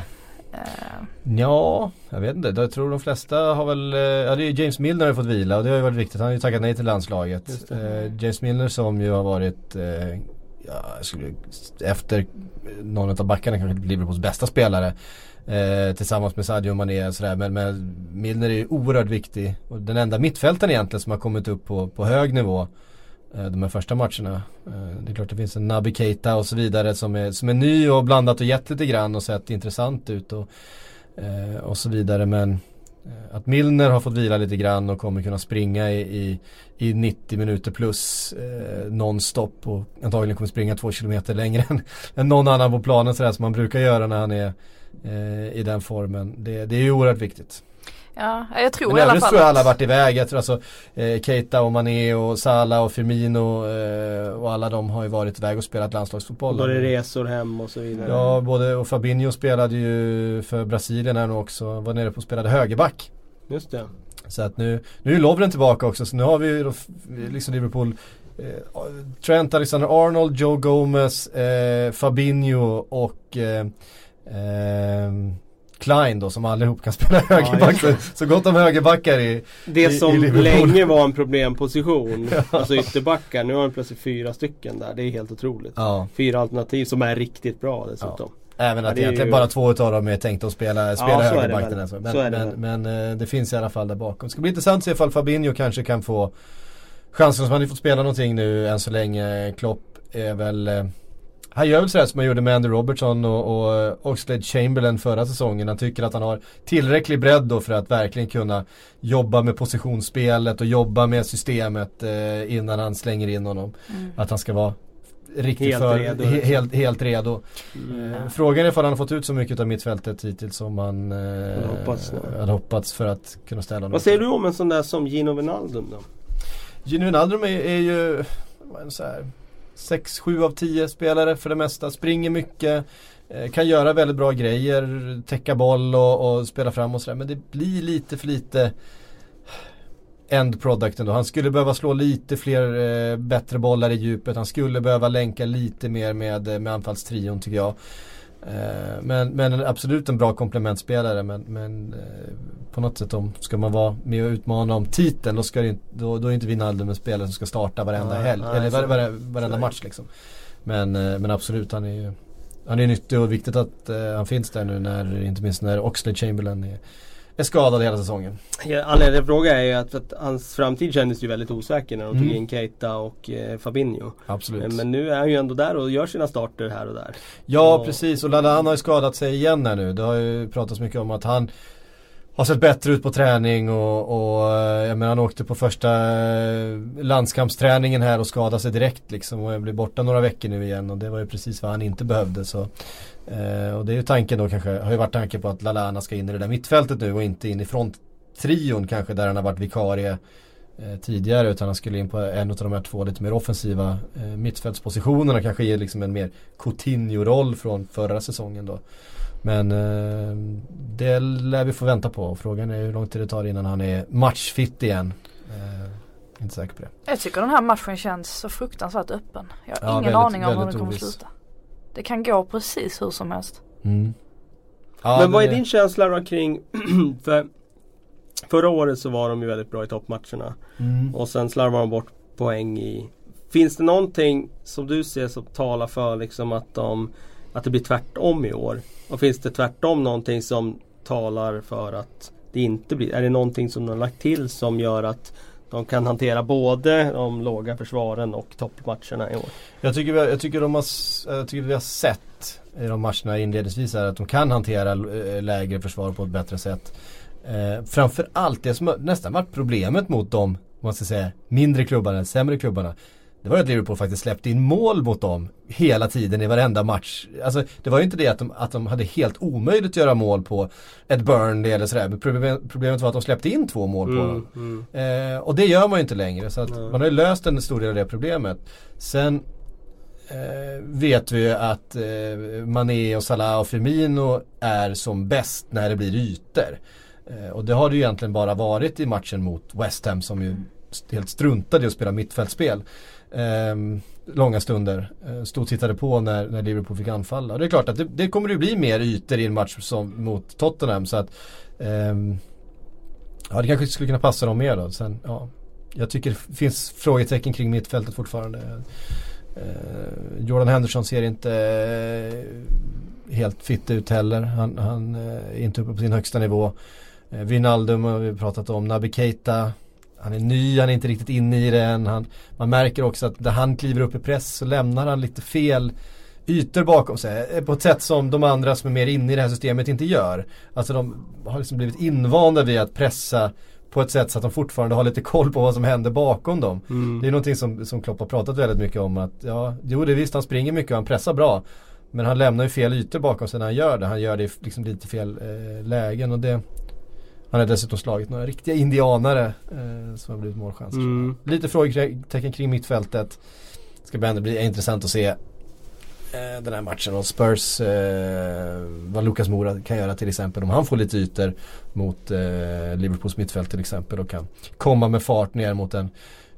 eh, Ja, jag vet inte. Jag tror de flesta har väl, eh, ja det är James Milner har fått vila och det har ju varit viktigt. Han har ju tackat nej till landslaget. Eh, James Milner som ju har varit, eh, ja, skulle, efter någon av backarna kanske Liverpools bästa spelare. Eh, tillsammans med Sadio Mané och sådär. Men, men Milner är ju oerhört viktig. Och den enda mittfältaren egentligen som har kommit upp på, på hög nivå. Eh, de här första matcherna. Eh, det är klart det finns en Naby Keita och så vidare som är, som är ny och blandat och gett lite grann och sett intressant ut. Och, eh, och så vidare men att Milner har fått vila lite grann och kommer kunna springa i, i, i 90 minuter plus eh, nonstop och antagligen kommer springa två kilometer längre än, än någon annan på planen sådär som man brukar göra när han är eh, i den formen. Det, det är ju oerhört viktigt. Ja, jag tror Men i alla fall tror jag alla att- varit iväg. Jag tror alltså eh, Keita och Mané och Salah och Firmino eh, och alla de har ju varit iväg och spelat landslagsfotboll. Det resor hem och så vidare. Ja, både och Fabinho spelade ju för Brasilien här nu också. Var nere på och spelade högerback. Just det. Så att nu, nu är Lovren tillbaka också så nu har vi ju liksom Liverpool eh, Trent Alexander-Arnold, Joe Gomez, eh, Fabinho och eh, ehm, Klein då som allihop kan spela högerback. så, så gott om högerbackar i Det I- i som Liverpool. länge var en problemposition, alltså ytterbackar, nu har de plötsligt fyra stycken där. Det är helt otroligt. Ja, Fyra alternativ som är riktigt bra dessutom. även Ja, att är egentligen ju- bara två utav dem är tänkta att spela, spela det högerback den Men, det men, men eh, det finns i alla fall där bakom. Det ska bli intressant att se ifall Fabinho kanske kan få chansen som han har fått spela någonting nu än så länge. Klopp är väl eh, han gör väl sådär som han gjorde med Andy Robertson och, och eh, Oxlade Chamberlain förra säsongen. Han tycker att han har tillräcklig bredd då för att verkligen kunna jobba med positionsspelet och jobba med systemet eh, innan han slänger in honom. Mm. Att han ska vara riktigt Helt för, redo, he, liksom. helt, helt redo. Mm. Eh, Frågan är ifall han har fått ut så mycket av mittfältet hittills som han eh, hoppats, hade hoppats för att kunna ställa honom. Vad säger du om en sån där som Gino Wijnaldum då? Gino Wijnaldum är, är ju vad är det, så här, 6-7 av 10 spelare för det mesta. Springer mycket. Eh, kan göra väldigt bra grejer. Täcka boll och, och spela fram och sådär. Men det blir lite för lite end product ändå. Han skulle behöva slå lite fler eh, bättre bollar i djupet. Han skulle behöva länka lite mer med, eh, med anfallstrion tycker jag. Eh, men, men absolut en bra komplementspelare men, men eh, på något sätt om ska man vara med och utmana om titeln då, ska det, inte- då, då är inte Wijnaldum en spelare som ska starta varenda helg. nej, eller var, var, varenda match liksom. Men, eh, men absolut han är ju han är nyttig och viktigt att han finns där nu när, inte minst när Oxlade Chamberlain är, är skadad hela säsongen. Ja, Anledningen till frågan är ju att, att hans framtid kändes ju väldigt osäker när de tog Mm. in Keita och eh, Fabinho. Absolut. Men nu är han ju ändå där och gör sina starter här och där. Ja Och- precis och Lallana har ju skadat sig igen här nu. Det har ju pratats mycket om att han har sett bättre ut på träning och, och eh, jag menar han åkte på första eh, landskampsträningen här och skadade sig direkt liksom och blir borta några veckor nu igen och det var ju precis vad han inte behövde så eh, Och det är ju tanken då kanske, har ju varit tanken på att Lalana ska in i det där mittfältet nu och inte in i fronttrion kanske där han har varit vikarie eh, tidigare utan han skulle in på en av de här två lite mer offensiva eh, mittfältspositionerna kanske ge liksom en mer Coutinho-roll från förra säsongen då. Men eh, det lär vi få vänta på frågan är hur lång tid det tar innan han är matchfit igen. Eh, inte säker på det. Jag tycker den här matchen känns så fruktansvärt öppen. Jag har Ja, ingen väldigt- aning om hur den kommer oviss. sluta. Det kan gå precis hur som helst. Mm. Ja, Men vad är din känsla då kring för Förra året så var de ju väldigt bra i toppmatcherna. Mm. Och sen slarvar de bort poäng i Finns det någonting som du ser som talar för liksom att de Att det blir tvärtom i år? Och finns det tvärtom någonting som talar för att det inte blir? Är det någonting som de har lagt till som gör att de kan hantera både de låga försvaren och toppmatcherna i år? Jag tycker, vi, jag, tycker de har, jag tycker vi har sett i de matcherna inledningsvis är att de kan hantera eh, lägre försvar på ett bättre sätt. Eh, framförallt det som har nästan varit problemet mot de, man ska säga, mindre klubbarna, sämre klubbarna. Det var ju att Liverpool faktiskt släppte in mål mot dem hela tiden i varenda match. Alltså det var ju inte det att de, att de hade helt omöjligt att göra mål på ett Burnley eller sådär. Men problem, problemet var att de släppte in två mål på dem. Mm, mm. Eh, och det gör man ju inte längre så att man har ju löst en stor del av det problemet. Sen eh, vet vi ju att eh, Mané och Salah och Firmino är som bäst när det blir ytor. Eh, och det har det ju egentligen bara varit i matchen mot West Ham som ju st- helt struntade i att spela mittfältspel. Eh, Ehm, långa stunder. Eh, stod och tittade på när, när Liverpool fick anfalla. Och det är klart att det, det kommer ju bli mer ytor i en match som, mot Tottenham så att eh, Ja det kanske skulle kunna passa dem mer då. Sen, ja, jag tycker det finns frågetecken kring mittfältet fortfarande. Eh, Jordan Henderson ser inte eh, helt fit ut heller. Han, han eh, är inte uppe på sin högsta nivå. Eh, Wijnaldum har vi pratat om. Naby Keita. Han är ny, han är inte riktigt inne i det än. Han, man märker också att när han kliver upp i press så lämnar han lite fel ytor bakom sig. eh, På ett sätt som de andra som är mer inne i det här systemet inte gör. Alltså de har liksom blivit invanda vid att pressa på ett sätt så att de fortfarande har lite koll på vad som händer bakom dem. Mm. Det är någonting som, som Klopp har pratat väldigt mycket om att ja, jo det är visst han springer mycket och han pressar bra. Men han lämnar ju fel ytor bakom sig när han gör det. Han gör det i liksom lite fel eh, lägen och det Han har dessutom slagit några riktiga indianare eh, som har blivit målchanser. Mm. Lite frågetecken kring mittfältet. Ska bli, bli intressant att se eh, den här matchen och Spurs, eh, vad Lukas Mora kan göra till exempel om han får lite ytor mot eh, Liverpools mittfält till exempel och kan komma med fart ner mot en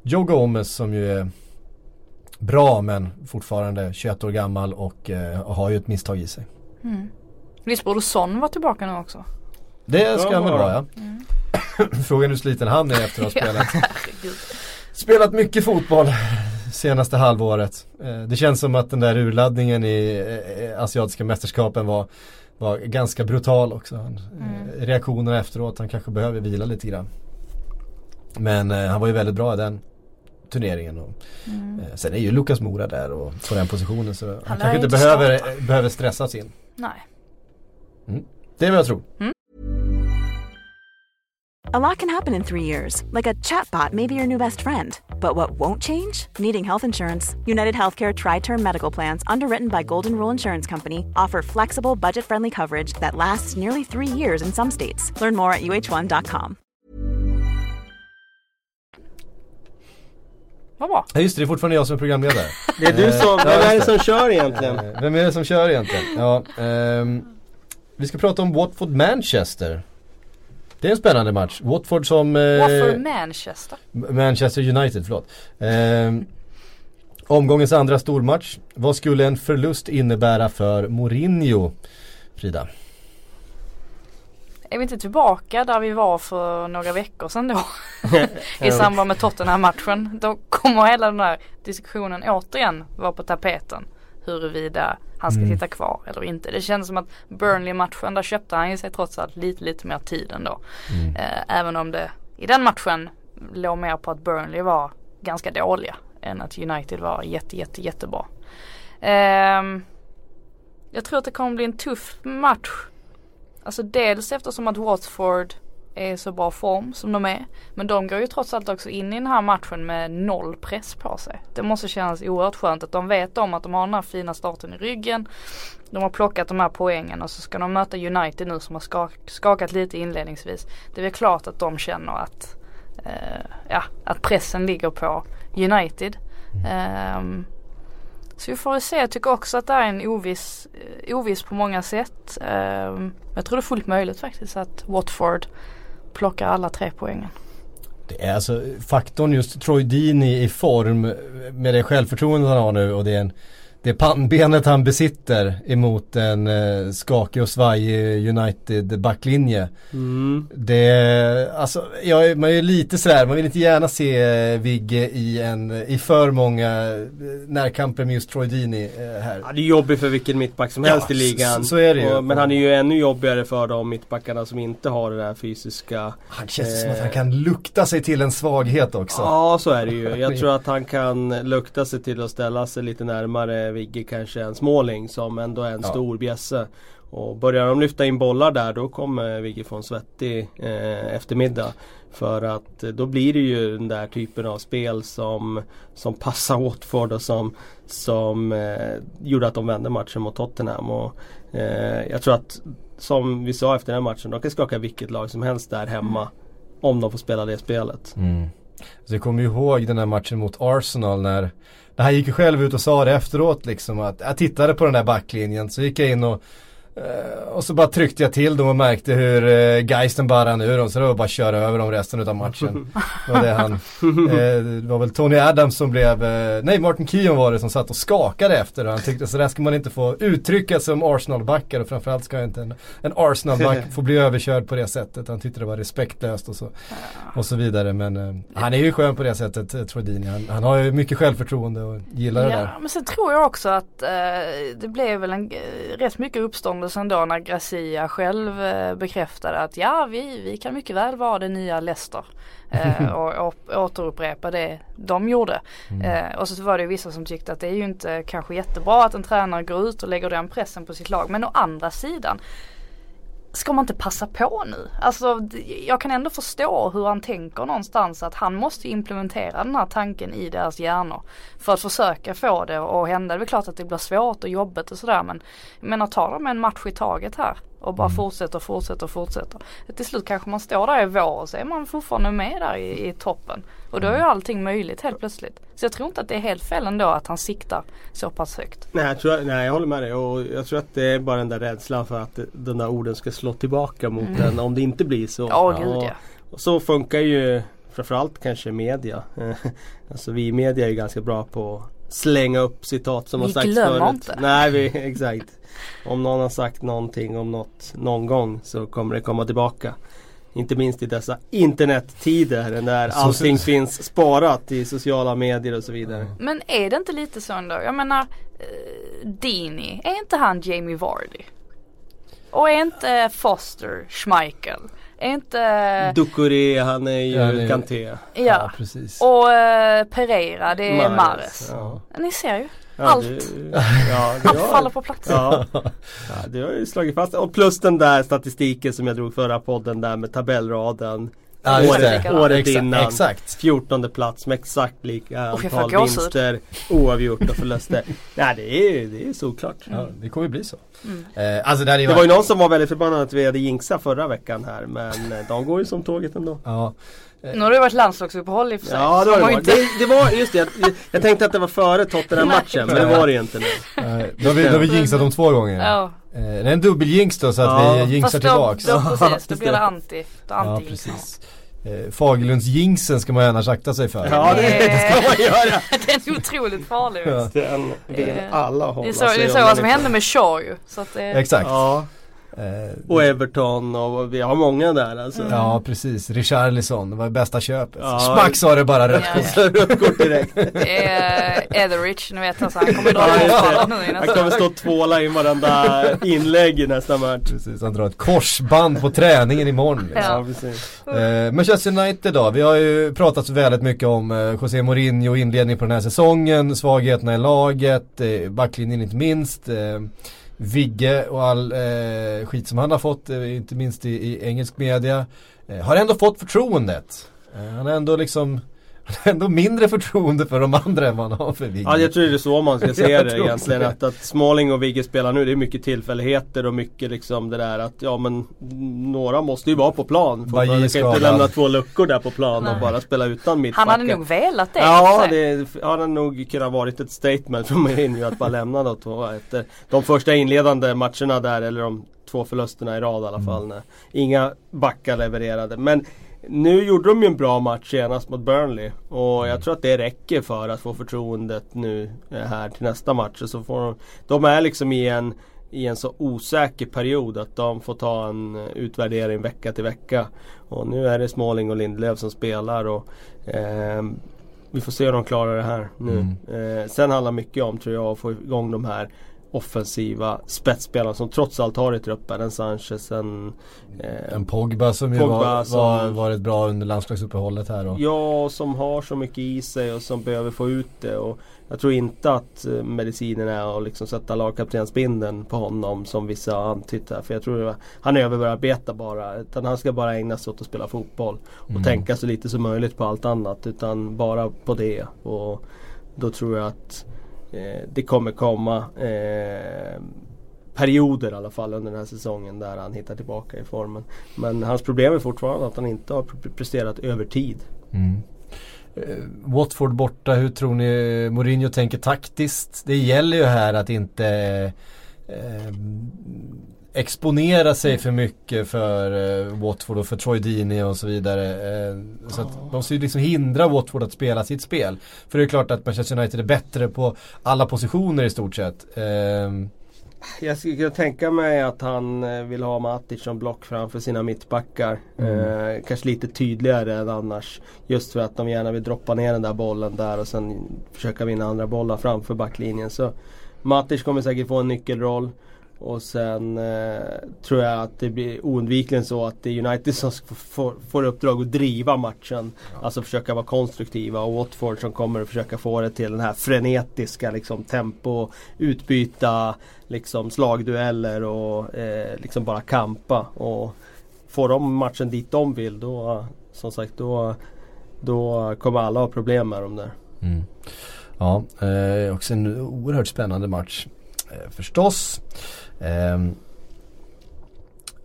Joe Gomez som ju är bra men fortfarande 21 år gammal och eh, har ju ett misstag i sig. Mm. Visst borde Son vara tillbaka nu också? Det ska han väl vara ja. Mm. Frågan hur sliten han är efter att ha spelat, spelat mycket fotboll senaste halvåret. Eh, det känns som att den där urladdningen i eh, asiatiska mästerskapen var, var ganska brutal också. Han, Mm. eh, reaktionerna efteråt, han kanske behöver vila lite grann. Men eh, han var ju väldigt bra i den turneringen. Och, Mm. eh, sen är ju Lukas Mora där och på den positionen så han, lär kanske inte behöver, eh, behöver stressas in. Nej. Det är vad jag tror. A lot can happen in three years, like a chatbot may be your new best friend. But what won't change? Needing health insurance. United Healthcare Tri Term Medical Plans, underwritten by Golden Rule Insurance Company, offer flexible, budget friendly coverage that lasts nearly three years in some states. Learn more at uh1.com. Vad bra. Ja just det, det är fortfarande jag som är programledare. Det är du som, Ja, vem är det som kör egentligen? Eh, Vem är det som kör egentligen? Ja, ehm, vi ska prata om Watford Manchester. Det är en spännande match. Watford som... eh, Watford Manchester. Manchester United, förlåt. Ehm, omgångens andra stormatch. Vad skulle en förlust innebära för Mourinho? Frida? Är vi inte tillbaka där vi var för några veckor sedan då? I samband med Tottenham-matchen. Då kommer hela den här diskussionen återigen vara på tapeten. Huruvida han ska Mm. sitta kvar eller inte. Det känns som att Burnley-matchen, där köpte han ju sig trots allt lite, lite mer tid ändå. Mm. Eh, även om det i den matchen låg mer på att Burnley var ganska dåliga än att United var jätte, jätte, jättebra. Ehm, jag tror att det kommer bli en tuff match. Alltså dels eftersom att Watford är i så bra form som de är. Men de går ju trots allt också in i den här matchen med noll press på sig. Det måste kännas oerhört skönt att de vet om att de har den här fina starten i ryggen. De har plockat de här poängen och så ska de möta United nu som har skak- skakat lite inledningsvis. Det är väl klart att de känner att, eh, ja, att pressen ligger på United. Ehm, så vi får väl se. Jag tycker också att det är en oviss, oviss på många sätt. Ehm, jag tror det är fullt möjligt faktiskt att Watford plockar alla tre poängen. Det är alltså faktorn just Troy Dini i form med det självförtroende han har nu och det är en det pannbenet han besitter emot en eh, skakig och svajig United backlinje. Mm. Det, alltså, är- man är ju lite sådär, man vill inte gärna se eh, Vigge i, en, i för många eh, närkamper med just Troy Deeney eh, här. Ja, det är jobbigt för vilken mittback som helst Ja, i ligan. så- så är det ju. Och, men han är ju ännu jobbigare för de mittbackarna som inte har det där fysiska Han känns som att Eh. han kan lukta sig till en svaghet också. Ja så är det ju. Jag tror att han kan lukta sig till att ställa sig lite närmare Vigge kanske än Småling som ändå är en Ja. stor bjässe. Och börjar de lyfta in bollar där då kommer Vigge få en svettig eh, eftermiddag. För att eh, då blir det ju den där typen av spel som, som passar Watford och som, som eh, gjorde att de vände matchen mot Tottenham. Och, eh, jag tror att som vi sa efter den här matchen, de kan skaka vilket lag som helst där hemma. Om de får spela det spelet. Mm. Så jag kommer ju ihåg den här matchen mot Arsenal när Han gick ju själv ut och sa det efteråt liksom att jag tittade på den där backlinjen så gick jag in och och så bara tryckte jag till dem och märkte hur uh, Geisten bara rann ur dem så det var bara att köra över dem resten utav matchen. Det var det han, eh, det var väl Tony Adams som blev, eh, nej Martin Keown var det som satt och skakade efter och han tyckte så där ska man inte få uttrycka som Arsenal-backar och framförallt ska inte en, en Arsenal-back få bli överkörd på det sättet. Han tyckte det var respektlöst och så, och så vidare men eh, han är ju skön på det sättet, eh, Trodini. Han, han har ju mycket självförtroende och gillar det där. Ja, men sen tror jag också att eh, det blev väl en, eh, rätt mycket uppståndelse ändå när Gracia själv eh, bekräftade att ja, vi, vi kan mycket väl vara det nya Leicester. Eh, och, och återupprepa det de gjorde. Eh, och så var det vissa som tyckte att det är ju inte kanske jättebra att en tränare går ut och lägger den pressen på sitt lag. Men å andra sidan Ska man inte passa på nu? Alltså jag kan ändå förstå hur han tänker någonstans att han måste implementera den här tanken i deras hjärnor. För att försöka få det att hända. Det är väl klart att det blir svårt och jobbigt och sådär men jag menar ta dem en match i taget här. Och bara Mm. fortsätter och fortsätter och fortsätter. Till slut kanske man står där i vår och så är man fortfarande med där i, i toppen. Och då är ju Mm. allting möjligt helt plötsligt. Så jag tror inte att det är helt fel ändå att han siktar så pass högt. Nej jag, tror, nej jag håller med dig och jag tror att det är bara den där rädslan för att den där orden ska slå tillbaka mot Mm. en om det inte blir så. Ja, gud ja. Och så funkar ju framförallt kanske media. alltså vi i media är ganska bra på att slänga upp citat som Vi har sagts glömmer förut. inte. Nej, vi, exakt. Om någon har sagt någonting om något någon gång så kommer det komma tillbaka. Inte minst i dessa internettider när Så- allting så- finns sparat i sociala medier och så vidare. Men är det inte lite så ändå? Jag menar eh, Dini, är inte han Jamie Vardy? Och är inte Foster Schmeichel? Är inte, Ducoré, han är ju Ja, är- Kanté. ja. precis. Och eh, Pereira, det är Mahrez, Mares. Ja. Ni ser ju. Ja, Allt. Det, ja, det Allt faller på plats. Ja. ja, det har ju slagit fast. Och plus den där statistiken som jag drog förra podden där med tabellraden. Ja, året, året innan. Exakt. 14 plats med exakt lika får antal vinster, oavgjort och förluster. Nej det är, det är såklart. Ja, det kommer ju bli så. Mm. Eh, alltså det Det var ju någon som var väldigt förbannad att vi hade jinxat förra veckan här men eh, de går ju som tåget ändå. Ja. Nu har det varit landslagsuppehåll i och för sig. Ja det man det, ju var. det. Det var just det, jag, jag tänkte att det var före Tottenham-matchen men det var det ju inte nu. Eh, då har vi, då har vi jinxat dem två gånger. Ja, Eh, det är en dubbeljinx då så att Ja. vi jinxar fast då, tillbaks. då precis, då blir det det. anti. Då Ja anti precis. Eh, Fagerlundsjinxen ska man ju annars akta sig för. Ja det, det ska man göra. Den är otroligt farlig. Ja. Den vill Eh, alla Det hålla är så, det är så vad som ifrån. hände med Shaw ju. Så att det, Exakt. Ja, Eh, och Everton och vi har många där alltså. Ja precis, Richarlison, det var bästa köpet. Ja. Smack sa det bara rött kort. ja. Rött kort direkt. det är Etheridge, ni vet alltså, han kommer dra Ja, det. Han kommer stå och tvåla in varenda inlägg i nästa match. Precis, han drar ett korsband på träningen imorgon. Liksom. Ja. precis. Eh, Manchester United då, vi har ju pratat så väldigt mycket om eh, José Mourinho inledning på den här säsongen, svagheterna i laget, eh, backlinjen inte minst. Eh, Vigge och all eh, skit som han har fått, eh, inte minst i, i engelsk media. Eh, har ändå fått förtroendet. Eh, han har ändå liksom ändå mindre förtroende för de andra än vad han har för Vigge. Ja jag tror det är så man ska se det egentligen. det. Att, att Smalling och Vigge spelar nu, det är mycket tillfälligheter och mycket liksom det där att ja men några måste ju vara på plan. Man kan inte lämna två luckor där på plan och Nej. bara spela utan Han mittbackar. hade nog velat det. och Ja, sig. det hade nog kunnat varit ett statement från Mourinho att bara lämna de två efter de första inledande matcherna där eller de två förlusterna i rad i alla fall. När inga backar levererade. Men nu gjorde de ju en bra match senast mot Burnley och jag tror att det räcker för att få förtroendet nu eh, här till nästa match. Så får de, de är liksom i en i en så osäker period att de får ta en eh, utvärdering vecka till vecka. Och nu är det Smalling och Lindelöf som spelar och ehm, vi får se hur de klarar det här nu. Eh, sen handlar mycket om tror jag att få igång de här offensiva spetsspelarna som trots allt har i truppen. En Sanchez, en... Eh, En Pogba som ju Pogba var, som- var, varit bra under landslagsuppehållet här och Ja, som har så mycket i sig och som behöver få ut det. Och jag tror inte att eh, medicinen är att liksom sätta lagkaptensbindeln på honom som vissa har antytt här. För jag tror att han överarbetar bara. Utan han ska bara ägna sig åt att spela fotboll. Och Mm. tänka så lite som möjligt på allt annat. Utan bara på det. Och då tror jag att Eh, det kommer komma eh, perioder i alla fall under den här säsongen där han hittar tillbaka i formen. Men hans problem är fortfarande att han inte har presterat över tid. Mm. Eh, Watford borta, hur tror ni Mourinho tänker taktiskt? Det gäller ju här att inte eh, exponera sig för mycket för eh, Watford och för Troy Deeney och så vidare. Eh, så att de måste ju liksom hindra Watford att spela sitt spel. För det är klart att Manchester United är bättre på alla positioner i stort sett. Eh, Jag skulle kunna tänka mig att han eh, vill ha Matic som block framför sina mittbackar. Mm. Eh, kanske lite tydligare än annars. Just för att de gärna vill droppa ner den där bollen där och sen försöka vinna andra bollar framför backlinjen. Så Matic kommer säkert få en nyckelroll. Och sen eh, tror jag att det blir oundvikligen så att det är United som får, får uppdrag att driva matchen. Alltså försöka vara konstruktiva och Watford som kommer att försöka få det till den här frenetiska liksom tempo, utbyta liksom slagdueller och eh, liksom bara kampa. Och får de matchen dit de vill då som sagt då, då kommer alla ha problem med dem där. Mm. Ja, eh, också en oerhört spännande match eh, förstås. Ehm,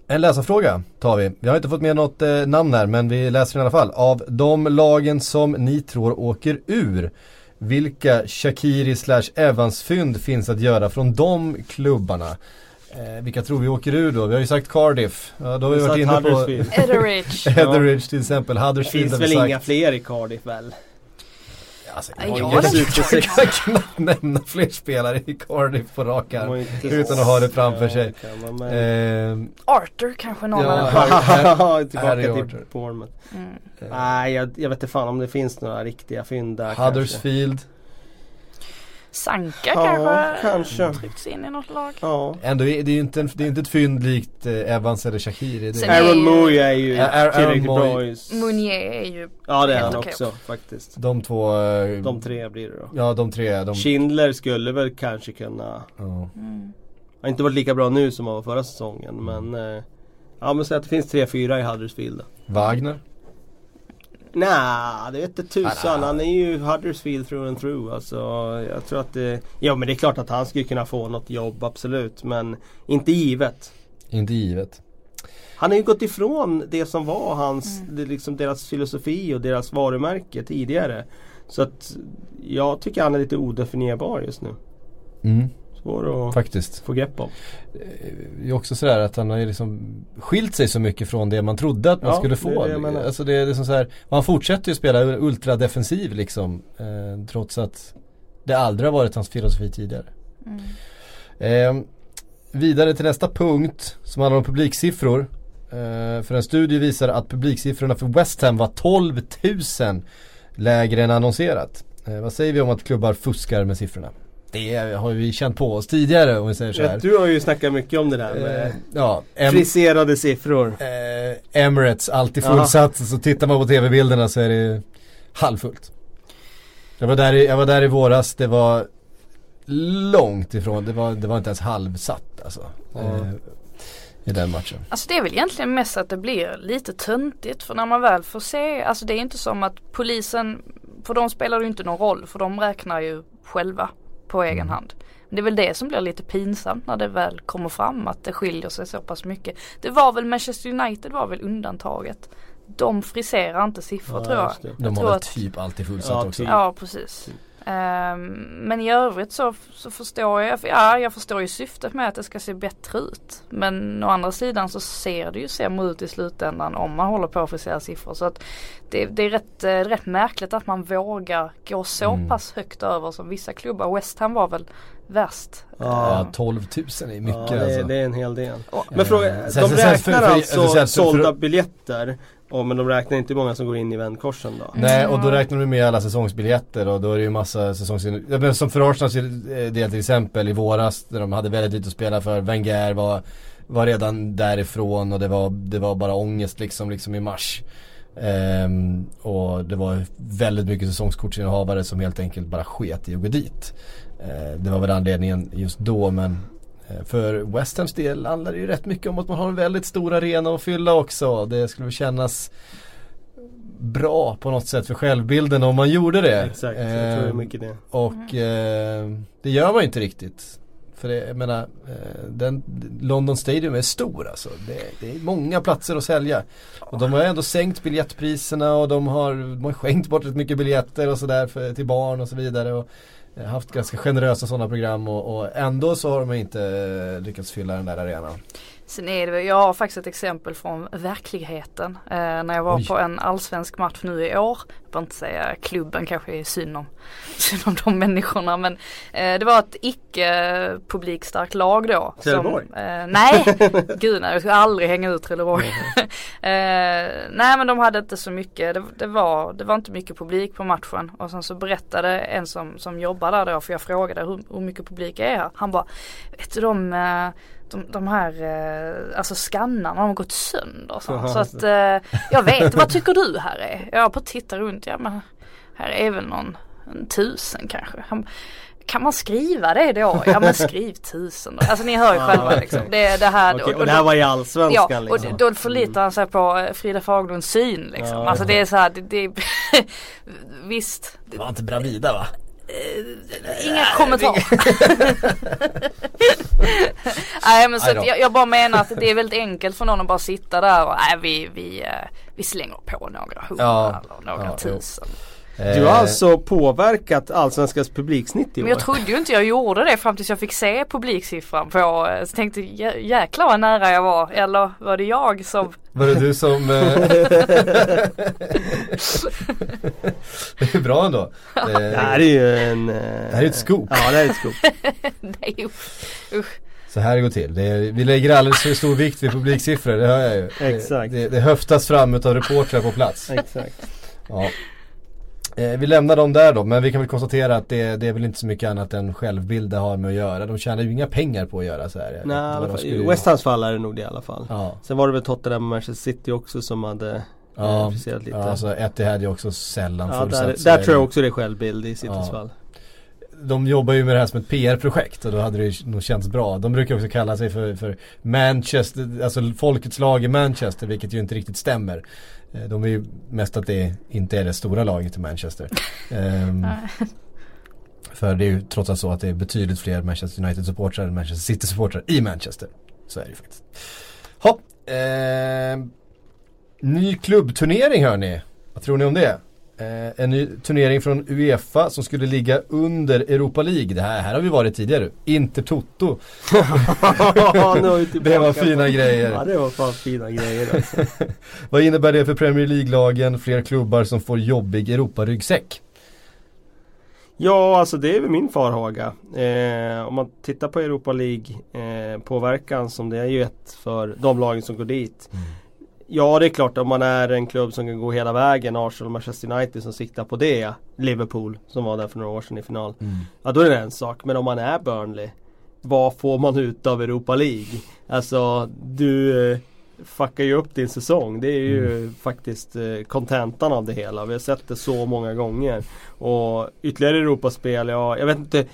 En läsarfråga tar vi. Vi har inte fått med något eh, namn här men vi läser i alla fall. Av de lagen som ni tror åker ur, vilka Shakiri slash Evans-fynd finns att göra från de klubbarna? Eh, vilka tror vi åker ur då? Vi har ju sagt Cardiff. Ja, då har vi Vi varit inne på. Etheridge. Etheridge till exempel. Det Huddersfield finns har väl vi sagt. inga fler i Cardiff väl? Alltså, Ja, jag, jag jag, kan knappt nämna fler spelare i Cardiff på rak arm. Utan att ha det framför sig. man. Eh, Arthur kanske någon Ja, här- Tillbaka Harry till Arthur. Bournemouth. Mm. Nej jag, jag vet inte fan om det finns några riktiga fynd där kanske. Sanka Ja, kanske kanske. tryckts in i något lag. Ja. Ändå är det är ju inte, en, det är inte ett fynd likt eh, Evans eller Shakiri. Det Aaron Moy är ju Ja, Aaron tillräckligt bra. Munier är ju Ja det är han okej. också faktiskt. de två. eh, De tre blir det då. Ja de tre. De, Schindler skulle väl kanske kunna ja. mm. Har inte varit lika bra nu som han var förra säsongen men eh, Ja men säg att det finns 3-4 i Huddersfield. Wagner. Nej, det vet inte tusan. Han är ju Huddersfield through and through. Alltså, jag tror att det... Ja men det är klart att han skulle kunna få något jobb, absolut. Men inte givet. Inte givet. Han har ju gått ifrån det som var hans, det, liksom deras filosofi och deras varumärke tidigare. Så att jag tycker han är lite odefinierbar just nu. Mm, Svår att faktiskt. få grepp om. Det är också sådär att han har ju liksom skilt sig så mycket från det man trodde att man Ja, skulle få. det menar. alltså det är liksom så här, han fortsätter ju spela ultradefensiv liksom. Eh, trots att det aldrig har varit hans filosofi tidigare. Mm. Eh, vidare till nästa punkt som handlar om publiksiffror. Eh, för en studie visar att publiksiffrorna för West Ham var 12 000 lägre än annonserat. Eh, vad säger vi om att klubbar fuskar med siffrorna? Det har vi känt på oss tidigare om vi säger så här. Du har ju snackat mycket om det där Eh, med ja, em- friserade siffror. eh, Emirates, alltid Aha. fullsatt. Så tittar man på tv-bilderna så är det halvfullt. Jag var, där i, jag var där i våras, det var långt ifrån, det var, det var inte ens halvsatt alltså. Eh, I den matchen. Alltså det är väl egentligen mest att det blir lite töntigt för när man väl får se, alltså det är inte som att polisen, för de spelar ju inte någon roll för de räknar ju själva på egen hand. Men det är väl det som blir lite pinsamt när det väl kommer fram att det skiljer sig så pass mycket. Det var väl Manchester United var väl undantaget. De friserar inte siffror Ja, tror jag. De jag har väl typ alltid fullsatt Ja, också. typ. Ja precis. Ehm, men i övrigt så, så förstår jag, ja jag förstår ju syftet med att det ska se bättre ut. Men å andra sidan så ser det ju sämre ut i slutändan om man håller på att frisera siffror. Så att det, det är rätt, eh, rätt märkligt att man vågar gå så Mm. pass högt över som vissa klubbar. West Ham var väl värst. Ja, 12 000 är mycket ja, det, alltså. det är en hel del. Men fråga, Eh, de räknar alltså sålda biljetter. Ja, men de räknar inte hur många som går in i vändkorsen då. Nej och då räknar du med alla säsongsbiljetter och då är det ju massa säsongsbiljetter. Ja, men Som för Arsenals del eh, till exempel i våras när de hade väldigt lite att spela för. Wenger var, var redan därifrån och det var, det var bara ångest liksom, liksom i mars. Um, och det var väldigt mycket säsongskortsinnehavare som helt enkelt bara sket i att gå dit. Uh, det var väl anledningen just då men för West Hams del handlar det ju rätt mycket om att man har en väldigt stor arena att fylla också. Det skulle kännas bra på något sätt för självbilden om man gjorde det. Exakt, jag tror det är Eh, mycket det. och eh, det gör man ju inte riktigt. För det, jag menar, eh, den, London Stadium är stor alltså. Det, det är många platser att sälja. Och de har ändå sänkt biljettpriserna och de har, de har skänkt bort rätt mycket biljetter och sådär för- till barn och så vidare. Och eh, Eh, haft ganska generösa sådana program och, och ändå så har de inte eh, lyckats fylla den där arenan. Sen är det, jag har faktiskt ett exempel från verkligheten. Eh, när jag var Oj. på en allsvensk match nu i år. Jag behöver inte säga klubben kanske är synd om, synd om de människorna. Men eh, det var ett icke publikstarkt lag då. Trelleborg? Eh, nej, gud nej jag skulle aldrig hänga ut Trelleborg. eh, nej men de hade inte så mycket, det, det, var, det var inte mycket publik på matchen. Och sen så berättade en som, som jobbar där då, för jag frågade hur, hur mycket publik är här. Han bara, vet du de eh, de, de här eh, alltså skannarna har gått sönder. Så, så att eh, jag vet, vad tycker du här är? Jag bara tittar runt, ja men här är väl någon en tusen kanske. Han, kan man skriva det då? Ja men skriv tusen då. Alltså ni hör ju själva okej. liksom. Det, det här Okej, och det här var i Allsvenskan Ja, och liksom. då förlitar han sig på eh, Frida Fagerlunds syn liksom. Ja, alltså ja. det är så här, det, det Visst. Det var inte Bravida va? Inga kommentarer. nej men så jag, jag bara menar att det är väldigt enkelt för någon att bara sitta där och nej vi, vi, eh, vi slänger på några hundra Ja. eller några Ja, jo. Du har alltså påverkat Allsvenskans publiksnitt i år? Men jag trodde ju inte jag gjorde det fram tills jag fick se publiksiffran på, eh, så tänkte jag jäklar vad nära jag var. Eller var det jag som Var det du som... eh, det är bra ändå. Det Det, här är ju en... eh, Det här är ett scoop. Ja det här är ett scoop. Nej usch. så här det går till. Det är, vi lägger alldeles för stor vikt vid publiksiffror, det hör jag ju. Exakt. Det, det, det höftas fram utav reportrar på plats. Exakt. Ja. Eh, vi lämnar dem där då, men vi kan väl konstatera att det, det är väl inte så mycket annat än självbild det har med att göra. De tjänar ju inga pengar på att göra så här. Nej, i West Hams fall är det nog det i alla fall. Ja, Sen var det väl Tottenham och Manchester City också som hade ja, eh, lite. ja alltså Etihad är också sällan Ja, fullsatt. där, där är tror jag också det är självbild i Citys Ja. fall. De jobbar ju med det här som ett PR-projekt och då hade det ju nog känts bra. De brukar också kalla sig för, för Manchester, alltså folkets lag i Manchester, vilket ju inte riktigt stämmer. Eh, De är ju mest att det inte är det stora laget i Manchester. Ehm, för det är ju trots allt så att det är betydligt fler Manchester United-supportrar än Manchester City-supportrar i Manchester. Så är det ju faktiskt. Ha, ehm, ny klubbturnering hörni. Vad tror ni om det? Eh, en ny turnering från Uefa som skulle ligga under Europa League. Det här, här har vi varit tidigare. Inter Toto. Det var fina grejer. Ja det var fan fina grejer alltså. Vad innebär det för Premier League-lagen? Fler klubbar som får jobbig Europa-ryggsäck. Ja, alltså det är väl min farhåga. Eh, om man tittar på Europa League eh, påverkan som det är ju ett för de lagen som går dit. Ja, det är klart om man är en klubb som kan gå hela vägen, Arsenal och Manchester United som siktar på det. Liverpool som var där för några år sedan i final. Ja, då är det en sak. Men om man är Burnley, vad får man ut av Europa League? Alltså, du eh, fuckar ju upp din säsong. Det är ju faktiskt eh, kontentan av det hela. Vi har sett det så många gånger. Och ytterligare Europaspel, ja, jag vet inte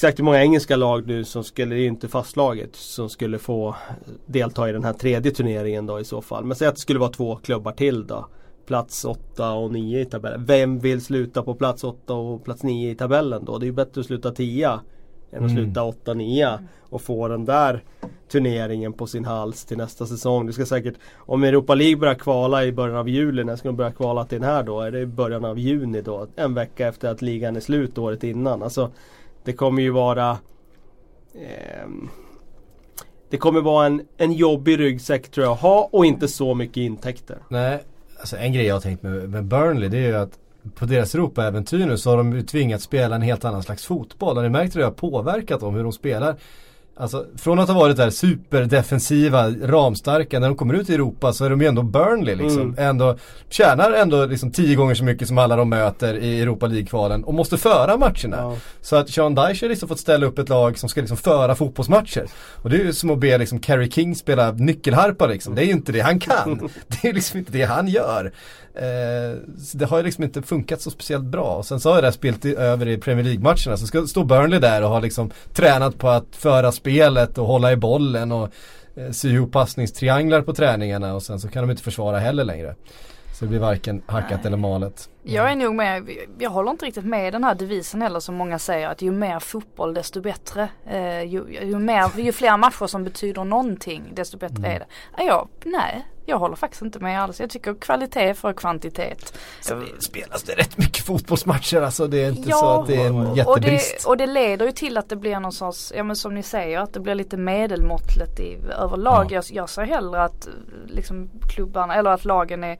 exakt hur många engelska lag nu som skulle, det är ju inte fastslaget, som skulle få delta i den här tredje turneringen då i så fall. Men säg att det skulle vara två klubbar till då. Plats 8 och 9 i tabellen. Vem vill sluta på plats 8 och plats 9 i tabellen då? Det är ju bättre att sluta 10 än att Mm. sluta 8-9 och få den där turneringen på sin hals till nästa säsong. Det ska säkert, om Europa League börjar kvala i början av juli, när ska de börja kvala till den här då? Är det i början av juni då? En vecka efter att ligan är slut året innan. Alltså det kommer ju vara eh, Det kommer vara en, en jobbig ryggsäck tror jag att ha och inte så mycket intäkter. Nej, alltså en grej jag har tänkt med, med Burnley det är ju att på deras Europa-äventyr nu så har de ju tvingats spela en helt annan slags fotboll. Har ni märkt hur det har påverkat dem hur de spelar? Alltså från att ha varit där superdefensiva, ramstarka, när de kommer ut i Europa så är de ju ändå Burnley liksom. Mm. Ändå, tjänar ändå liksom tio gånger så mycket som alla de möter i Europa League-kvalen och måste föra matcherna. Ja. Så att Sean Dyche har liksom fått ställa upp ett lag som ska liksom föra fotbollsmatcher. Och det är ju som att be liksom Kerry King spela nyckelharpa liksom. Det är ju inte det han kan. Det är liksom inte det han gör. Eh, det har ju liksom inte funkat så speciellt bra. Och sen så har jag det här spelat i- över i Premier League-matcherna. Så ska stå Burnley där och ha liksom tränat på att föra spelet och hålla i bollen och eh, sy ihop passningstrianglar på träningarna. Och sen så kan de inte försvara heller längre. Så det blir varken hackat eller malet. Jag är nog med, jag håller inte riktigt med i den här devisen heller som många säger att ju mer fotboll desto bättre. Eh, ju, ju, mer, ju fler matcher som betyder någonting desto bättre Mm. är det. Ja, jag, nej, jag håller faktiskt inte med alls. Jag tycker kvalitet för kvantitet. Sen spelas det rätt mycket fotbollsmatcher alltså. Det är inte Ja, så att det är en Och jättebrist. det, och det leder ju till att det blir någon sorts, ja men som ni säger, att det blir lite medelmåttligt i, överlag. Ja. Jag, jag ser hellre att liksom klubbarna, eller att lagen är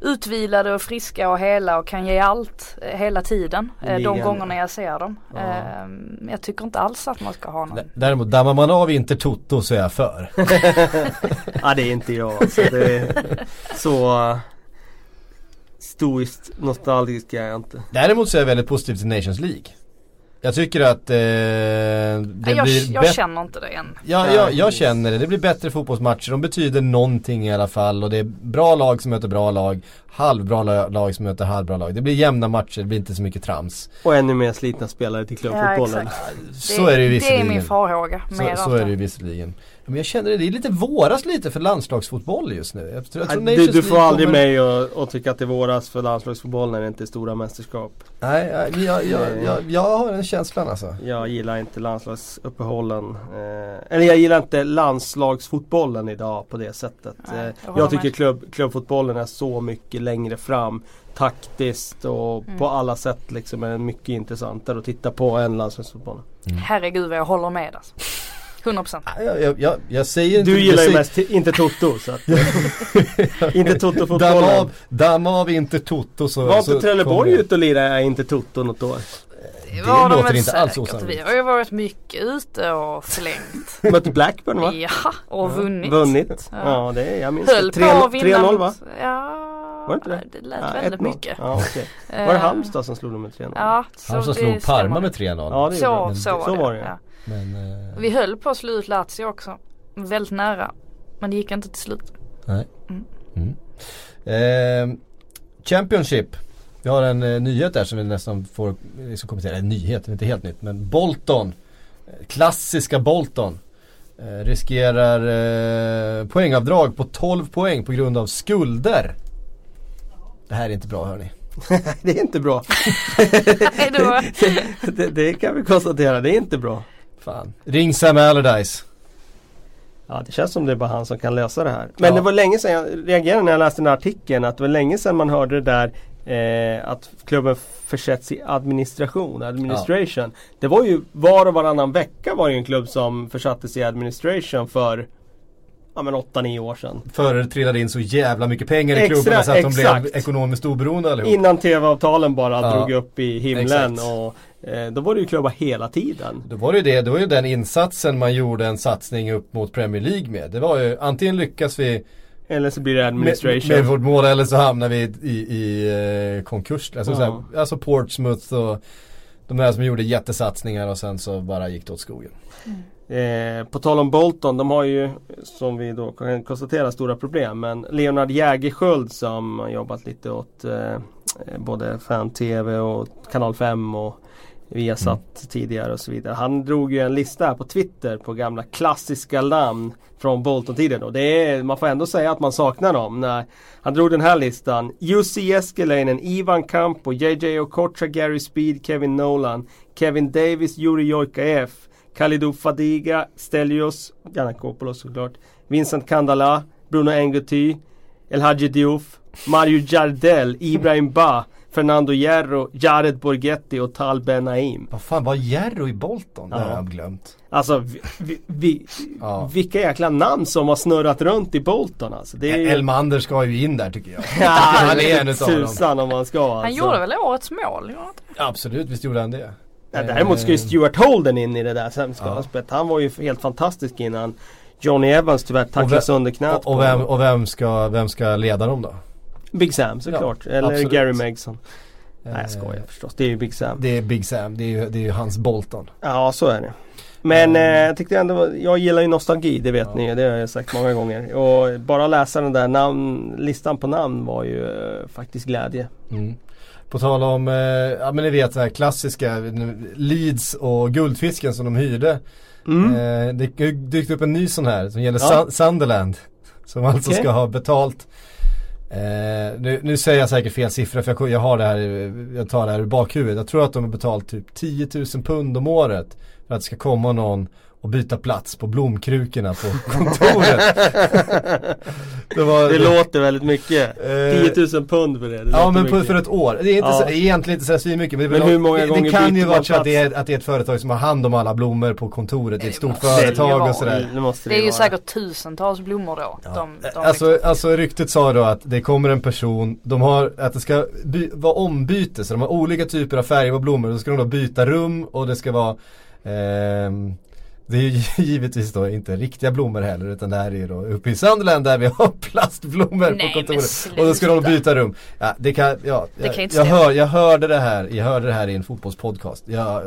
utvilade och friska och hela och kan ge allt eh, hela tiden. eh, De gångerna jag ser dem. Ja. Ehm, Jag tycker inte alls att man ska ha någon. Däremot dammar man av Inter Toto så är jag för. Ja det är inte jag alltså. Det är så stoiskt nostalgisk är jag inte. Däremot så är jag väldigt positiv till Nations League. Jag tycker att eh, det Nej, jag, blir jag känner inte det än. Ja, jag, jag känner det. Det blir bättre fotbollsmatcher. De betyder någonting i alla fall. Och det är bra lag som möter bra lag. Halvbra la- lag som möter halvbra lag. Det blir jämna matcher. Det blir inte så mycket trams. Och ännu mer slitna spelare till klubbfotbollen. Ja, Så är det ju Det är visserligen. min farhåga. Så, så är det ju visserligen. Men jag känner det, det är lite våras lite för landslagsfotboll just nu. Jag tror, jag tror Nej, du, du får aldrig kommer- mig att, tycka att det är våras för landslagsfotboll när det inte är stora mästerskap. Nej, jag, jag, jag, jag, jag har den känslan alltså. Jag gillar inte landslagsuppehållen. Eh, eller jag gillar inte landslagsfotbollen idag på det sättet. Nej, Eh, jag jag, håller tycker klubb, klubbfotbollen är så mycket längre fram. Taktiskt och Mm. på alla sätt liksom är den mycket intressantare att titta på än landslagsfotbollen. Herregud vad jag håller med alltså. 100%. Jag, jag, jag, jag säger inte... Du gillar ju mest inte Toto så att, Inte Toto-fotbollen. av, damma av inte Toto så... Var så inte Trelleborg kommer- ute och lirade inte Toto något år? Det var de låter väl inte alls osannolikt. Vi har ju varit mycket ute och förlängt. Mötte Blackburn va? ja, och vunnit. Vunnit. Ja. Ja, det är, jag minns Höll det. på 3-0 att vinna 3-0 mot- va? Ja, Var det inte det? det lät Ja, väldigt 1-0. mycket. Ja, okej. Var det Halmstad som slog dem med 3-0? Ja, så det slog stämmer. Parma med 3-0. Ja, det Så, de. så var Så det. var det, ja. Men, eh, Vi höll på att slå ut Lazio också. Väldigt nära. Men det gick inte till slut. nej. Mm. Mm. Eh, Championship. Vi har en eh, nyhet där som vi nästan får liksom kommentera. En nyhet, det är inte helt nytt. Men Bolton. Klassiska Bolton. Eh, riskerar eh, poängavdrag på 12 poäng på grund av skulder. Det här är inte bra hörni. det är inte bra. Det det, det kan vi konstatera, det är inte bra. Fan. Ring Sam Allardyce. Ja det känns som det är bara han som kan lösa det här. Men Ja. det var länge sedan, jag reagerade när jag läste den här artikeln, att det var länge sedan man hörde det där eh, att klubben försätts i administration, administration. Det var ju var och varannan vecka var det ju en klubb som försattes i administration för ja men 8-9 år sedan. Före det trillade in så jävla mycket pengar i Extra- klubbarna så att de exakt. blev ekonomiskt oberoende allihop. Innan tv-avtalen bara Ja. drog upp i himlen Exakt. och då var det ju klubbar hela tiden. Då var det ju det, det var ju den insatsen man gjorde en satsning upp mot Premier League med. Det var ju antingen lyckas vi Eller så blir det med, administration. med vårt mål eller så hamnar vi i, i, i eh, konkurs. Alltså, Ja. så här, alltså Portsmouth och de här som gjorde jättesatsningar och sen så bara gick det åt skogen. Eh, på tal om Bolton, de har ju som vi då kan konstatera stora problem. Men Leonard Jägerskiöld som har jobbat lite åt eh, både Fan-TV och Kanal 5 och Viasat tidigare och så vidare. Han drog ju en lista här på Twitter på gamla klassiska namn från Bolton-tiden. Och det är, man får ändå säga att man saknar dem. När han drog den här listan. Jussi Jeskelainen, Ivan Campo, JJ Okocha, Gary Speed, Kevin Nolan, Kevin Davis, Juri Joikaev, Kalidou Fadiga, Stelios, Giannakopoulos såklart, Vincent Kandala, Bruno Enguty, El Hadji Diouf, Mario Jardel, Ibrahim Ba, Fernando Hierro, Jared Borghetti och Tal Ben Naim. Vad fan var Jerro i Bolton? Det Ja. har jag glömt. Alltså vi, vi, vi, Ja. vilka jäkla namn som har snurrat runt i Bolton alltså. Det är ju... Elmander ska ju in där tycker jag. Ja, han är en utav dem. Om man ska alltså. Han gjorde väl årets mål? Absolut, visst gjorde han det. Ja, däremot ska ju Eh, Stuart Holden in i det där sämskapsspelet. Han var ju helt fantastisk innan Johnny Evans tyvärr tacklades vem- under knät Och, och, vem, och vem, ska, vem ska leda dem då? Big Sam såklart. Ja, Eller absolut. Gary Megson. Nej Eh, jag skojar förstås. Det är ju Big Sam. Det är Big Sam, det är ju, det är ju hans Bolton. Ja så är det. Men Mm. eh, jag tyckte ändå, jag gillar ju nostalgi, det vet Ja. ni Det har jag sagt många gånger. Och bara läsa den där namn, listan på namn var ju eh, faktiskt glädje. Mm. På tal om, eh, ja men ni vet det här klassiska Leeds och Guldfisken som de hyrde. Mm. Det dykt upp en ny sån här som gäller Ja. Sun- Sunderland. Som alltså Okej. ska ha betalt eh, nu, nu säger jag säkert fel siffra för jag, jag har det här, jag tar det här ur bakhuvudet. Jag tror att de har betalt typ 10 000 pund om året. För att det ska komma någon och byta plats på blomkrukorna på kontoret. det var, Det låter väldigt mycket. Eh, 10 000 pund för det. det Ja men på, mycket. för ett år. Det är inte Ja. så, egentligen inte så svinmycket. Men, Men hur många det, gånger det kan ju vara så att det, är, att det är ett företag som har hand om alla blommor på kontoret. Det är ett stort företag och sådär. Det måste Det är ju vara. säkert tusentals blommor då. Ja. De, de Alltså, liksom. alltså ryktet sa då att det kommer en person, de har, att det ska by, vara ombyte, så de har olika typer av färger på blommor. Då ska de då byta rum och det ska vara ehm, Det är ju givetvis då inte riktiga blommor heller utan det här är ju då uppe i Sunderland där vi har plastblommor Nej, på kontoret. Och då ska de byta rum. Ja, det kan, ja, Det jag, kan inte jag, stämma. hör, jag hörde det här, jag hörde det här i en fotbollspodcast. Jag,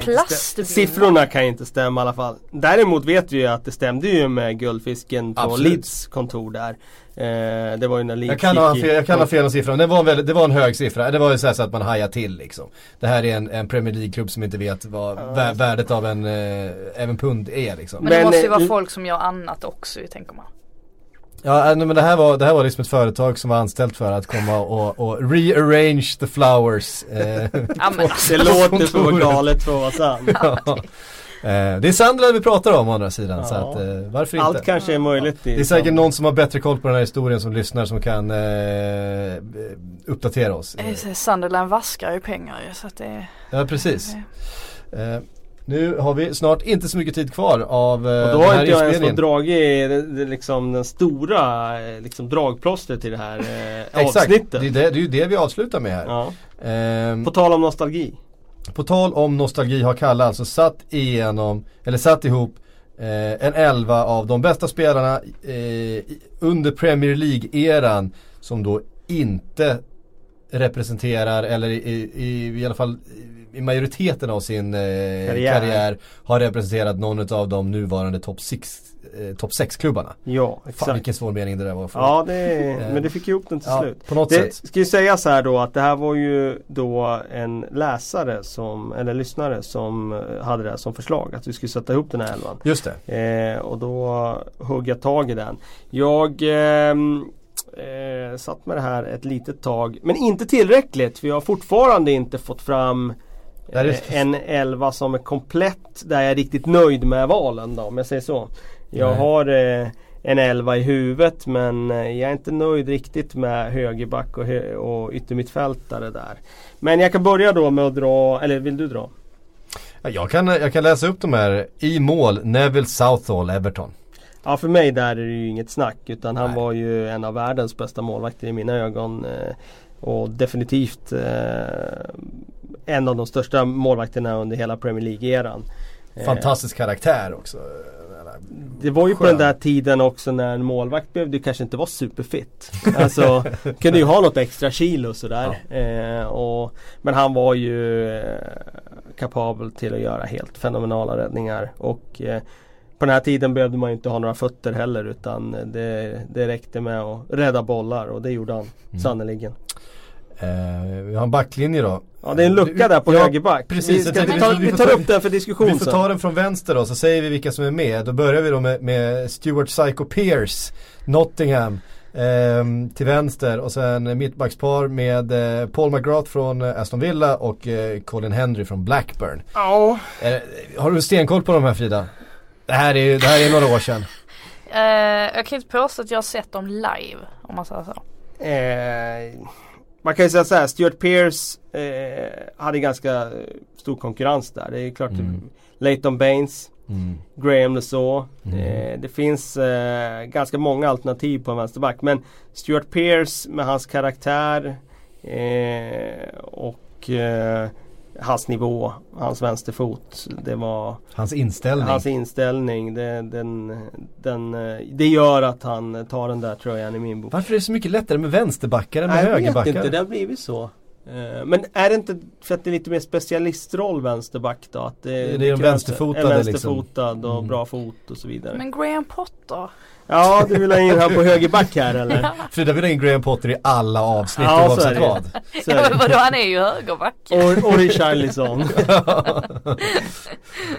Plastblommor. Siffrorna kan ju inte stämma i alla fall. Däremot vet vi ju att det stämde ju med guldfisken på Absolut. Leeds kontor där. Eh, det var ju när Leeds jag kan, ha fel, jag kan ha fel om siffran, det var en, väldigt, det var en hög siffra. Det var ju så, här så att man hajar till liksom. Det här är en, en Premier League-klubb som inte vet vad vä- värdet av en, eh, även pund är liksom. Men det måste ju eh, vara folk som gör annat också tänker man. Ja nej, men det här, var, det här var liksom ett företag som var anställt för att komma och, och rearrange the flowers. Eh, Ja, men Det låter kontoret. galet för att vara sant. Ja. Eh, det är Sunderland vi pratar om å andra sidan så Ja. att eh, varför inte? Allt kanske är möjligt i Det är säkert någon som har bättre koll på den här historien som lyssnar som kan eh, uppdatera oss. Sunderland vaskar ju pengar så att det Ja precis. Eh, nu har vi snart inte så mycket tid kvar av eh, Och då den har inte jag ens fått dragit liksom den stora eh, liksom, dragplåstret till det här eh, Exakt, avsnittet. det är, det, det är ju det vi avslutar med här. Ja. Ehm, På tal om nostalgi. På tal om nostalgi har Kalle alltså satt igenom, eller satt ihop eh, en elva av de bästa spelarna eh, under Premier League-eran som då inte representerar, eller i, i, i alla fall i majoriteten av sin eh, Karriär. karriär. har representerat någon av de nuvarande topp 6 eh, top 6-klubbarna. Ja, Fan exakt. vilken svår mening det där var få. Ja, det, men det fick ihop den till Ja, slut. på något Det sätt. ska ju sägas här då att det här var ju då en läsare som, eller lyssnare som eh, hade det här som förslag att vi skulle sätta ihop den här elvan. Just det. Eh, och då hugg jag tag i den. Jag ehm, eh, satt med det här ett litet tag men inte tillräckligt för jag har fortfarande inte fått fram eh, en elva som är komplett där jag är riktigt nöjd med valen då om jag säger så. Jag Nej. har eh, en elva i huvudet men eh, jag är inte nöjd riktigt med högerback och, hö- och yttermittfältare där. Men jag kan börja då med att dra, eller vill du dra? Ja, Jag kan, jag kan läsa upp de här i mål, Neville Southall, Everton. Ja för mig där är det ju inget snack utan han Nej. var ju en av världens bästa målvakter i mina ögon. Eh, och definitivt eh, en av de största målvakterna under hela Premier League-eran. Eh, Fantastisk karaktär också. Det var ju på Skön. den där tiden också när en målvakt behövde kanske inte vara superfit. Alltså kunde ju ha något extra kilo sådär. Eh, och, men han var ju eh, kapabel till att göra helt fenomenala räddningar. Och eh, på den här tiden behövde man ju inte ha några fötter heller utan det, det räckte med att rädda bollar och det gjorde han Mm. sannerligen. Eh, vi har en backlinje då. Ja det är en lucka där på Ja, högerback. precis. Vi, ska, vi, tar, vi tar ta- upp den för diskussion Vi får ta den från vänster då så säger vi vilka som är med. Då börjar vi då med, med Stuart Psycho Pierce, Nottingham. ehm, till vänster och sen mittbackspar med eh, Paul McGrath från eh, Aston Villa och eh, Colin Henry från Blackburn. Ja. Eh, har du stenkoll på de här Frida? Det här är, ju- det här är några år sedan. Eh, jag kan inte påstå att jag har sett dem live om man säger så. Eh, man kan ju säga så här, Stuart Pearce eh, hade ganska eh, stor konkurrens där. Det är klart, Mm. Leighton Baines, Mm. Graham Lasaw. Mm. Eh, det finns eh, ganska många alternativ på en vänsterback. Men Stuart Pearce med hans karaktär eh, och eh, hans nivå, hans vänsterfot. Det var Hans inställning. hans inställning. Det, den, den, det gör att han tar den där tröjan i min bok. Varför är det så mycket lättare med vänsterbackar än med Nej, jag vet högerbackar? inte, det har blivit så. Eh, Men är det inte för att det är lite mer specialistroll vänsterback då? Att det, Det är det en krävs vänsterfotade En liksom. vänsterfotad och Mm. bra fot och så vidare. Men Graham Potter? Ja, du vill ha in han på högerback här eller? Frida vill ha in Graham Potter i alla avsnitt Ja, så är oavsett det. vad. Så Ja, är men det. vadå han är ju högerback. Och, och Richarlison.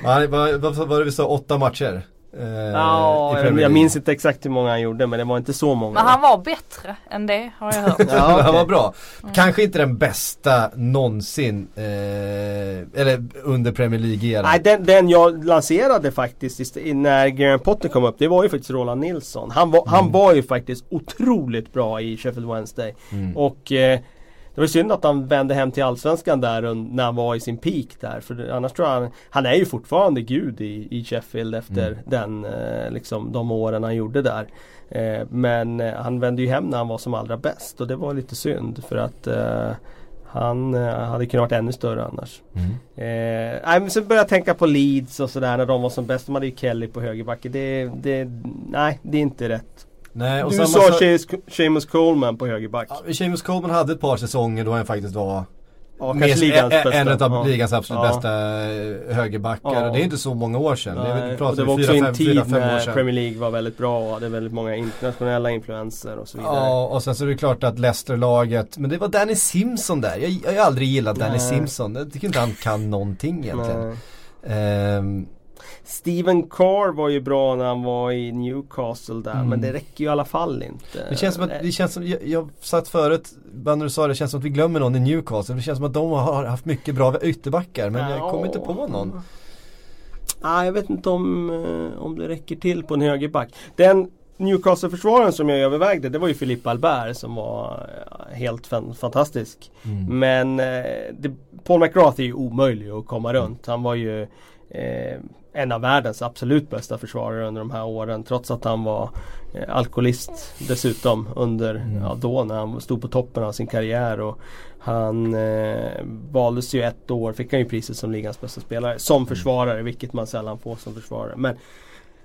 ja, vad, vad, vad var det vi sa, åtta matcher? Eh, Ja, jag, minns inte exakt hur många han gjorde men det var inte så många. Men han var bättre än det har jag hört. Ja, han var bra. Kanske inte den bästa någonsin, eh, eller under Premier League-eran. Nej, den, den jag lanserade faktiskt när Graham Potter kom upp, det var ju faktiskt Roland Nilsson. Han var, han var ju faktiskt otroligt bra i Sheffield Wednesday. Mm. Och eh, det var synd att han vände hem till Allsvenskan där när han var i sin peak där. För annars tror jag han, han är ju fortfarande gud i, i Sheffield efter Mm. den, eh, liksom, de åren han gjorde där. Eh, men eh, han vände ju hem när han var som allra bäst och det var lite synd för att Han hade kunnat varit ännu större annars. Mm. Eh, nej, men så började jag tänka på Leeds och sådär när de var som bäst. De hade ju Kelly på högerbacken. Det, det, nej, det är inte rätt. Nej, och Du sa Seamus- Coleman på högerback. Ja, Seamus Coleman hade ett par säsonger då han faktiskt var Ja, med- ligans bästa. en av Ja. ligans absolut Ja. bästa eh, högerbackar. Ja. Och det är inte så många år sedan. det, Nej, pratar det var fyra, också fem, en fyra, tid fem år när. Premier League var väldigt bra och hade väldigt många internationella influenser och så vidare. Ja, och sen så är det klart att Leicester-laget, men det var Danny Simpson där. Jag, jag har aldrig gillat Danny Nej. Simpson. Jag tycker inte han kan någonting egentligen. Steven Carr var ju bra när han var i Newcastle där Mm. men det räcker ju i alla fall inte. det känns som att, det känns som, jag, jag satt förut, när du sa det, det känns som att vi glömmer någon i Newcastle. Det känns som att de har haft mycket bra ytterbackar, men jag kommer inte på någon. Nej, jag vet inte om, eh, om det räcker till på en högerback. Den Newcastle-försvararen som jag övervägde det var ju Philippe Albert som var eh, helt fan, fantastisk. Mm. Men eh, det, Paul McGrath är ju omöjlig att komma runt. Han var ju eh, en av världens absolut bästa försvarare under de här åren trots att han var eh, alkoholist dessutom under, Mm. ja, då när han stod på toppen av sin karriär. Och han eh, valdes ju ett år, fick han ju priset som ligans bästa spelare som försvarare vilket man sällan får som försvarare. Men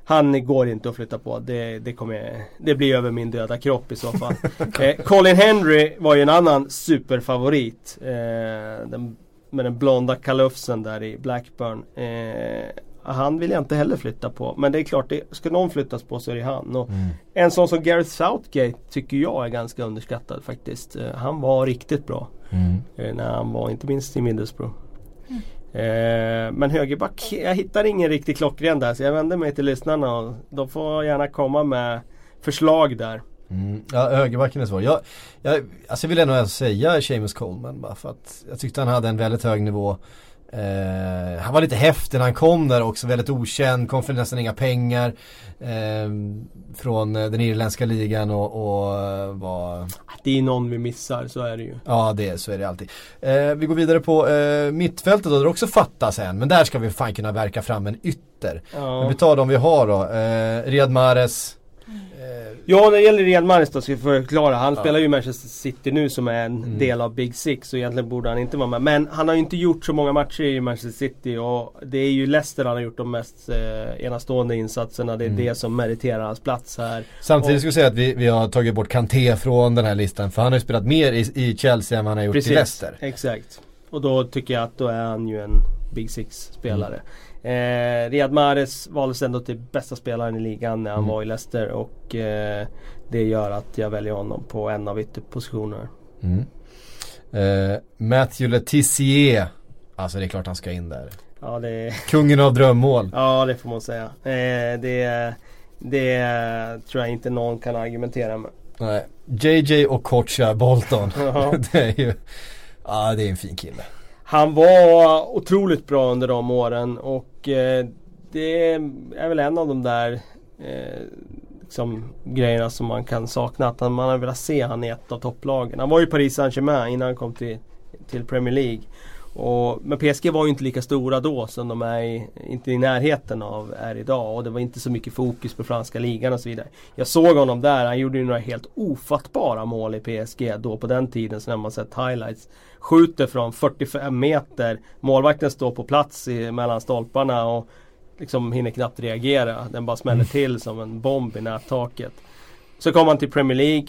han går inte att flytta på. Det, det, kommer, det blir över min döda kropp i så fall. eh, Colin Henry var ju en annan superfavorit. Eh, den, med den blonda kalufsen där i Blackburn. Eh, han vill jag inte heller flytta på. Men det är klart, det, ska någon flyttas på så är det han. Och Mm. En sån som Gareth Southgate tycker jag är ganska underskattad faktiskt. Eh, han var riktigt bra. Mm. Eh, när han var, inte minst i Middlesbrough. Eh, men högerback, jag hittar ingen riktig klockren där så jag vänder mig till lyssnarna och de får gärna komma med förslag där. Mm. Ja, högerbacken är svår. Jag, jag, alltså jag vill ändå säga Seamus Coleman bara för att jag tyckte han hade en väldigt hög nivå. Eh, han var lite häftig när han kom där också, väldigt okänd, kom för nästan inga pengar. Eh, från eh, den irländska ligan och, och eh, var Det är någon vi missar, så är det ju. Ja det, så är det alltid. Eh, vi går vidare på eh, mittfältet då, där det också fattas en. Men där ska vi fan kunna verka fram en ytter. Men Ja, vi tar de vi har då. Riyad Mahrez. Ja när det gäller Riyad Mahrez då ska jag förklara. Han Ja. spelar ju i Manchester City nu som är en Mm. del av Big Six så egentligen borde han inte vara med. Men han har ju inte gjort så många matcher i Manchester City och det är ju Leicester han har gjort de mest eh, enastående insatserna. Det är Mm. det som meriterar hans plats här. Samtidigt Och- ska vi säga att vi, vi har tagit bort Kanté från den här listan. För han har ju spelat mer i, i Chelsea än vad han har gjort i Leicester. exakt. Och då tycker jag att då är han ju en Big Six spelare. Eh, Riyad Mahrez valdes ändå till bästa spelaren i ligan när han Mm. var i Leicester och eh, det gör att jag väljer honom på en av ytterpositionerna. Mm. Eh, Matthew Letizier. Alltså det är klart han ska in där. Ja det, Kungen av drömmål. ja det får man säga. Eh, det, det tror jag inte någon kan argumentera med. Nej. JJ och Kocha Bolton. Det är ju, ja det är en fin kille. Han var otroligt bra under de åren och eh, det är väl en av de där eh, liksom, grejerna som man kan sakna. Att man har velat se han i ett av topplagen. Han var ju i Paris Saint-Germain innan han kom till, till Premier League. Och, men PSG var ju inte lika stora då som de är i, inte i närheten av är idag. Och det var inte så mycket fokus på franska ligan och så vidare. Jag såg honom där, han gjorde ju några helt ofattbara mål i PSG då på den tiden så när man sett highlights. Skjuter från 45 meter, målvakten står på plats i, mellan stolparna och liksom hinner knappt reagera. Den bara smäller till som en bomb i nättaket. Så kom han till Premier League.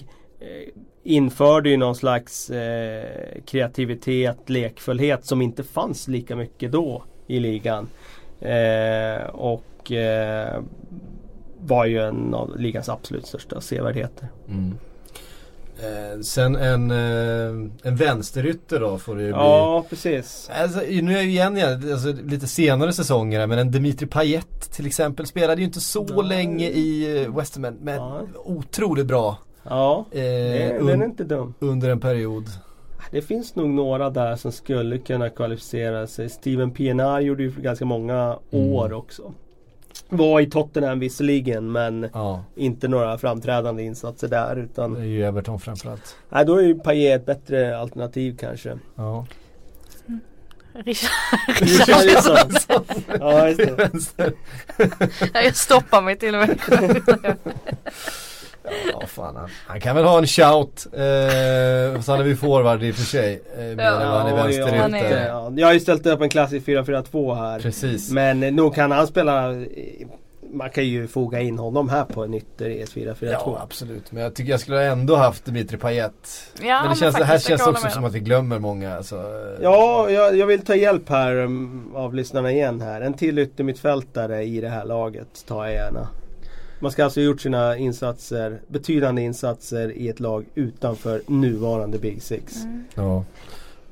Införde ju någon slags eh, kreativitet, lekfullhet som inte fanns lika mycket då i ligan. Eh, och eh, var ju en av ligans absolut största sevärdheter. Mm. Eh, sen en, eh, en vänsterytter då får det ju bli. Ja, precis. Alltså, nu är ju igen, alltså, lite senare säsonger men en Dimitri Payet till exempel spelade ju inte så Nej. länge i eh, West Ham men, men Nej. otroligt bra Ja, eh, det, den är inte dum. under en period. Det finns nog några där som skulle kunna kvalificera sig. Steven Pienaar gjorde ju ganska många Mm. år också. Var i Tottenham visserligen men Ja, inte några framträdande insatser där det utan är ju Everton framförallt. Nej då är ju Payet ett bättre alternativ kanske. Ja. Richard, Richarlison. Ja just det. Jag stoppar mig till och med. Ja fan han, han kan väl ha en shout. Eh, så han är vi forward i och för sig. Eh, Ja. han är Ja, vänsterute. han är- Ja, jag har ju ställt upp en klassisk 4-4-2 här. Precis. Men eh, nog kan han spela eh, Man kan ju foga in honom här på en ytter i ett 4-4-2. Ja absolut, men jag tycker jag skulle ändå haft Dimitri Payet. Ja, men det, känns, det här känns också som om. att vi glömmer många. Alltså, Ja, jag, jag vill ta hjälp här um, av lyssnarna igen här. En till yttermittfältare i det här laget tar jag gärna. Man ska alltså ha gjort sina insatser, betydande insatser i ett lag utanför nuvarande Big Six. Mm. ja.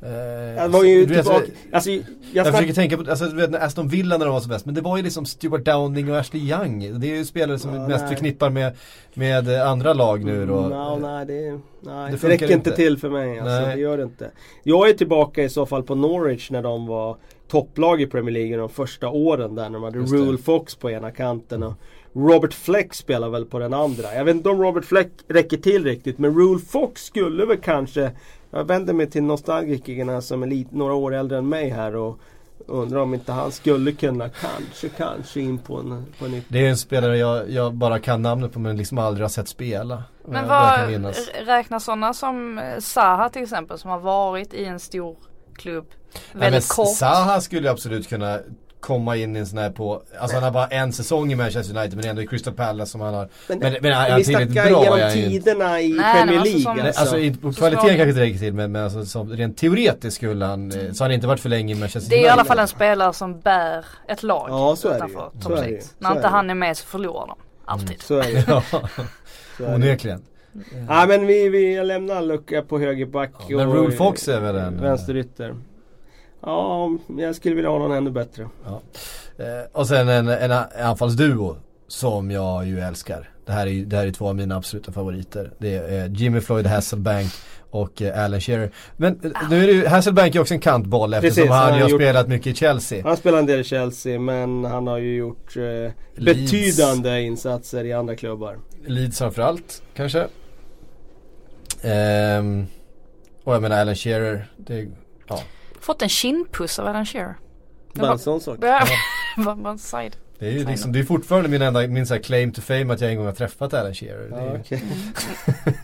Eh, Jag var ju du vet, tillbaka, alltså, jag, Jag snack, försöker tänka på, alltså du vet när Aston Villa när de var som bäst, men det var ju liksom Stuart Downing och Ashley Young. Det är ju spelare som Ja, mest nej. förknippar med, med eh, andra lag nu då. No, nej, det, nej, Det det, räcker inte inte. till för mig. Alltså, Nej. det gör det inte. Jag är tillbaka i så fall på Norwich när de var topplag i Premier League de första åren där. När de hade. Rule Fox på ena kanten och Robert Fleck spelar väl på den andra. Jag vet inte om Robert Fleck räcker till riktigt men Rule Fox skulle väl kanske Jag vänder mig till nostalgikerna som är lite, några år äldre än mig här och undrar om inte han skulle kunna kanske, kanske in på en, på en Det är en spelare jag, jag bara kan namnet på men liksom aldrig har sett spela. Men Jag vad räknas sådana som eh, Zaha till exempel som har varit i en stor klubb Nej, men väldigt kort? Zaha skulle absolut kunna komma in i en sån här på, alltså han har bara en säsong i Manchester United men ändå i Crystal Palace som han har. Men, Men, men han är vi tillräckligt snackar bra. genom är tiderna i Nej, Premier alltså League. som- alltså. Alltså inte på Så kvaliteten kanske inte räcker till men, men alltså, som, rent teoretiskt skulle han, eh, så har han inte varit för länge i Manchester Det är i alla United. fall en spelare som bär ett lag Ja, så är det utanför Så topp är det ju. 6. Så När är inte det. han är med så förlorar de. Alltid. Så är det. Ja, Så är det. onekligen. Ja men vi, vi lämnar en lucka på högerback Ja, men Rule Fox är väl en- Vänsterytter. Ja, jag skulle vilja ha någon ännu bättre. Eh, och sen en, en anfallsduo som jag ju älskar. Det här är, det här är två av mina absoluta favoriter. Det är Jimmy Floyd Hasselbank och eh, Alan Shearer. Men eh, nu är det ju, Hasselbank är också en kantboll eftersom Precis, han han ju har har gjort- spelat mycket i Chelsea. Han spelar en del i Chelsea men han har ju gjort eh, betydande insatser i andra klubbar. Leeds framförallt kanske. Ehm, och jag menar Alan Shearer. Det, ja. Fått en kindpuss av Alan Shearer. Bara en sån sak. Ja. En side. Det är ju liksom, det är fortfarande min enda, min så här claim to fame att jag en gång har träffat Alan Shearer. Det är, Ja,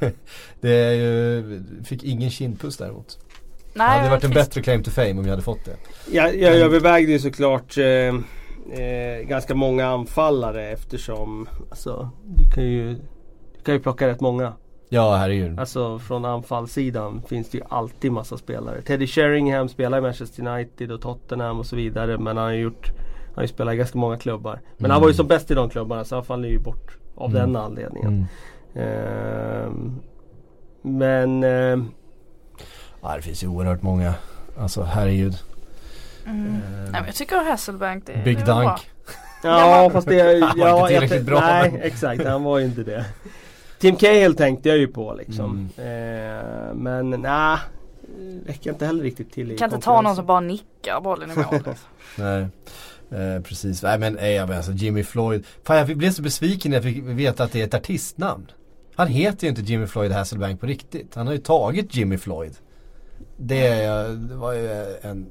ju, det är ju, fick ingen kindpuss däremot. Nej, det hade varit en bättre claim to fame om jag hade fått det. Jag, jag övervägde ju såklart eh, eh, ganska många anfallare eftersom alltså, du kan ju du kan ju plocka rätt många. Ja, herregud. Alltså från anfallssidan finns det ju alltid massa spelare. Teddy Sheringham spelar i Manchester United och Tottenham och så vidare. Men han har ju gjort Han har ju spelat i ganska många klubbar. Men Mm. han var ju som bäst i de klubbarna så han faller ju bort av Mm. den anledningen. Mm. Ehm, men ehm, Ja, det finns ju oerhört många. Alltså herregud. Mm. Eh, Nej, men jag tycker Hasselbank det, Big det var bra. Dunk. Ja fast det... Han var ja, inte jag tillräckligt tän- bra, Nej men- exakt, han var ju inte det. Tim Cahill tänkte jag ju på liksom. Mm. Eh, men nej. räcker inte heller riktigt till i Kan inte ta någon som bara nickar bollen i mål. liksom. Nej. Eh, precis, nej men nej, jag menar, alltså Jimmy Floyd. Fan jag blev så besviken när jag fick veta att det är ett artistnamn. Han heter ju inte Jimmy Floyd Hasselbank på riktigt. Han har ju tagit Jimmy Floyd. Det, är- det var ju en, en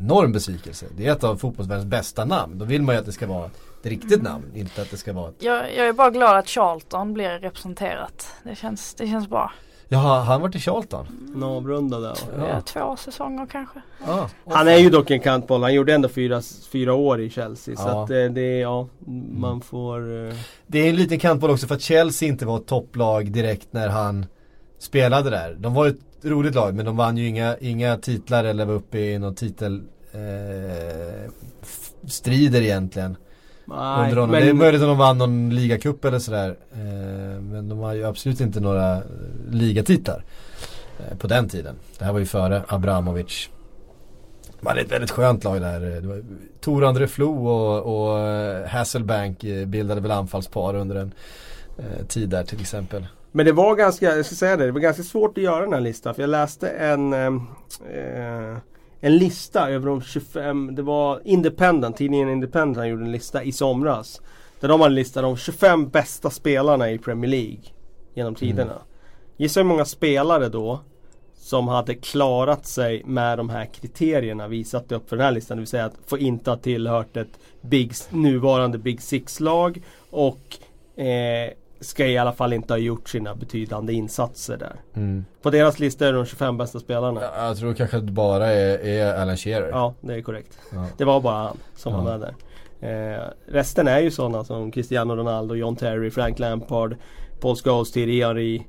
enorm besvikelse. Det är ett av fotbollsvärldens bästa namn. Då vill man ju att det ska vara riktigt namn. Inte att det ska vara ett... Jag, jag är bara glad att Charlton blir representerat. Det känns, det känns bra. Jaha, han varit i Charlton? En avrunda där. Ja. Två säsonger kanske. Ah, Han är ju dock en kantboll. Han gjorde ändå fyra, fyra år i Chelsea. Så Ja. att det, det ja, man får... eh, Det är en liten kantboll också för att Chelsea inte var ett topplag direkt när han spelade där. De var ett roligt lag men de vann ju inga, inga titlar eller var uppe i någon titel eh, strider egentligen. Nej, under honom. men, Det är möjligt att de vann någon ligacup eller sådär. Eh, men de har ju absolut inte några eh, ligatitlar eh, på den tiden. Det här var ju före Abramovic. Man är ett väldigt skönt lag där. Tor André Flo och, och Hasselbank bildade väl anfallspar under en tid där till exempel. men det var ganska, jag ska säga det, det var ganska svårt att göra den här listan. För jag läste en eh, en lista över de 25, det var Independent, tidningen Independent gjorde en lista i somras. Där de hade listat de 25 bästa spelarna i Premier League genom tiderna. Gissa hur många spelare då som hade klarat sig med de här kriterierna vi satte upp för den här listan. Det vill säga att få inte ha tillhört ett Big, nuvarande Big Six-lag och eh, ska i alla fall inte ha gjort sina betydande insatser där. Mm. På deras lista är de 25 bästa spelarna. Ja, Ja, Jag tror kanske att det bara är, är Alan Shearer. det är korrekt. Ja. Det var bara han som Ja. var med där. Eh, resten är ju sådana som Cristiano Ronaldo, John Terry, Frank Lampard, Paul Scholes, Thierry Henry,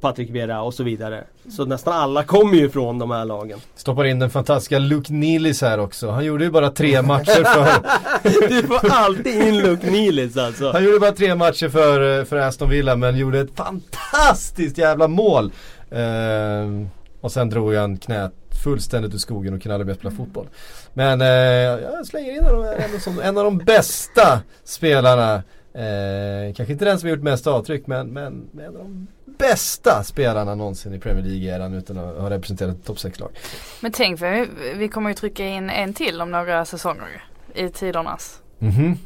Patrick Vieira och så vidare. Så nästan alla kommer ju från de här lagen. Stoppar in den fantastiska Luke Nilis här också. Han gjorde ju bara tre matcher för Du får alltid in Luke Nilis alltså. Han gjorde bara tre matcher för, för Aston Villa men gjorde ett fantastiskt jävla mål. Ehm, och sen drog han knät fullständigt ur skogen och kunde aldrig mer spela fotboll. Men eh, jag slänger in honom ändå som en av de bästa spelarna. Eh, kanske inte den som har gjort mest avtryck men, men en av de bästa spelarna någonsin i Premier League-eran utan att ha representerat ett topp 6-lag. Men tänk för vi, kommer ju trycka in en till om några säsonger i tidernas. Mhm.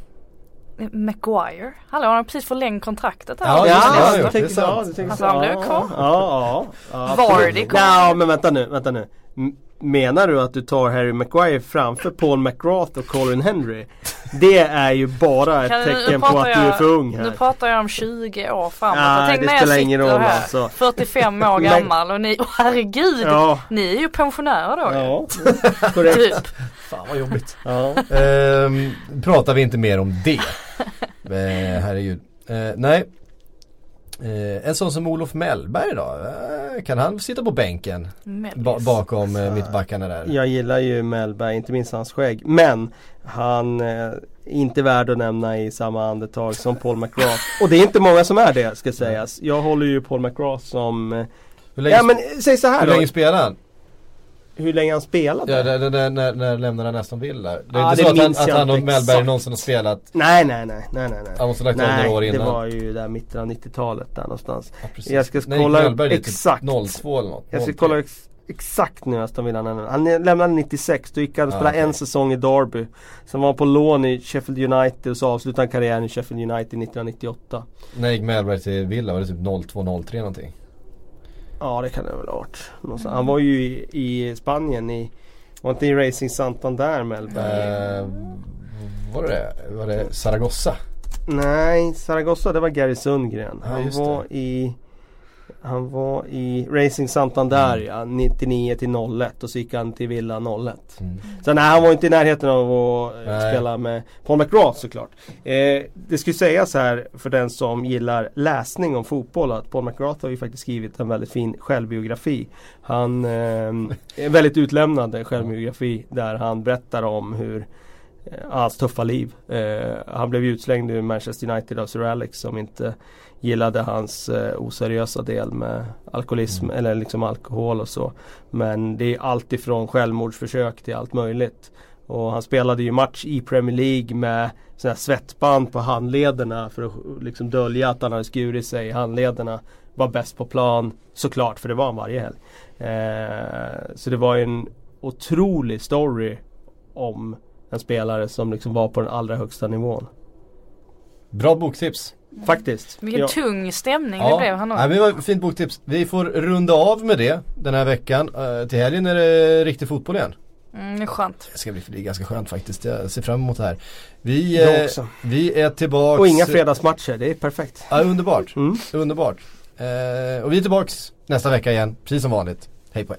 Maguire. Hallå han har precis förlängt kontraktet här. Ja, Ja, tänker det är sant. Ja, Alltså, så. han blev Ja, kvar. Ja, ja. ja. Vardy kom. Ja, men vänta nu, vänta nu. Menar du att du tar Harry Maguire framför Paul McGrath och Colin Henry? Det är ju bara ett tecken på att du är jag- för ung här. Nu pratar jag om 20 år framåt. Ja, jag tänk det när jag spelar sitter ingen roll här alltså. 45 år gammal och ni, åh herregud. Ja, Ni är ju pensionärer då ja. korrekt. Typ. Fan vad jobbigt. Ja. Ehm, pratar vi inte mer om det. Eh, herregud. Eh, nej. Eh, en sån som Olof Mellberg då? Eh, kan han sitta på bänken? Ba- bakom eh, mittbackarna där? Jag gillar ju Mellberg, inte minst hans skägg. Men han eh, är inte värd att nämna i samma andetag som Paul McGrath. Och det är inte många som är det ska sägas. Jag håller ju Paul McGrath som... Eh, Hur länge, ja men säg så här hur då. länge spelar han? Hur länge han spelade? Ja, när, när, när, när lämnade han Aston Villa? Det är Ja, inte det så att han, att han och Mellberg någonsin har spelat Nej nej nej nej nej nej. Han måste ha lagt av Nej, några år det innan. var ju där mitten av 90-talet där någonstans. ja, precis. jag ska gick kolla Mellberg dit? exakt. Typ 02 eller något? Jag ska 03. kolla ex exakt nu Aston Villa nu. Han lämnade 96, då gick han och Ja, spelade okej. en säsong i Derby. Sen var han på lån i Sheffield United och så avslutade han karriären i Sheffield United 1998. När gick Mellberg till Villa? Var det typ 02-03 någonting? Ja det kan det väl ha varit. Någonstans. Han var ju i, i Spanien i var inte i Racing Santander Mellberg? Eh, var det? Var det Zaragoza? Nej, Zaragoza det var Gary Sundgren. Ja, han just var i Han var i Racing Santander ja, 99 till 01 och så gick han till Villa 01. Mm. Så nej, han var inte i närheten av att eh, Nej. spela med Paul McGrath såklart. Eh, det ju sägas här för den som gillar läsning om fotboll att Paul McGrath har ju faktiskt skrivit en väldigt fin självbiografi. Han eh, är väldigt utlämnande självbiografi där han berättar om hur hans tuffa liv. Eh, han blev utslängd ur Manchester United av Sir Alex som inte gillade hans eh, oseriösa del med alkoholism Mm. eller liksom alkohol och så. Men det är allt ifrån självmordsförsök till allt möjligt. Och han spelade ju match i Premier League med sådana svettband på handlederna för att liksom dölja att han hade skurit sig i handlederna. Var bäst på plan såklart för det var han varje helg. Eh, så det var en otrolig story om en spelare som liksom var på den allra högsta nivån. Bra boktips. Faktiskt. Vilken Ja. tung stämning det blev han men det var ett fint boktips. Vi får runda av med det den här veckan. Eh, till helgen är det riktig fotboll igen. Mm, det är skönt. Det ska bli, bli ganska skönt faktiskt. Jag ser fram emot det här. Vi, eh, också. vi är tillbaks. Och inga fredagsmatcher, det är perfekt. Ja, underbart. Mm. Underbart. Eh, och vi är tillbaks nästa vecka igen, precis som vanligt. Hej på er.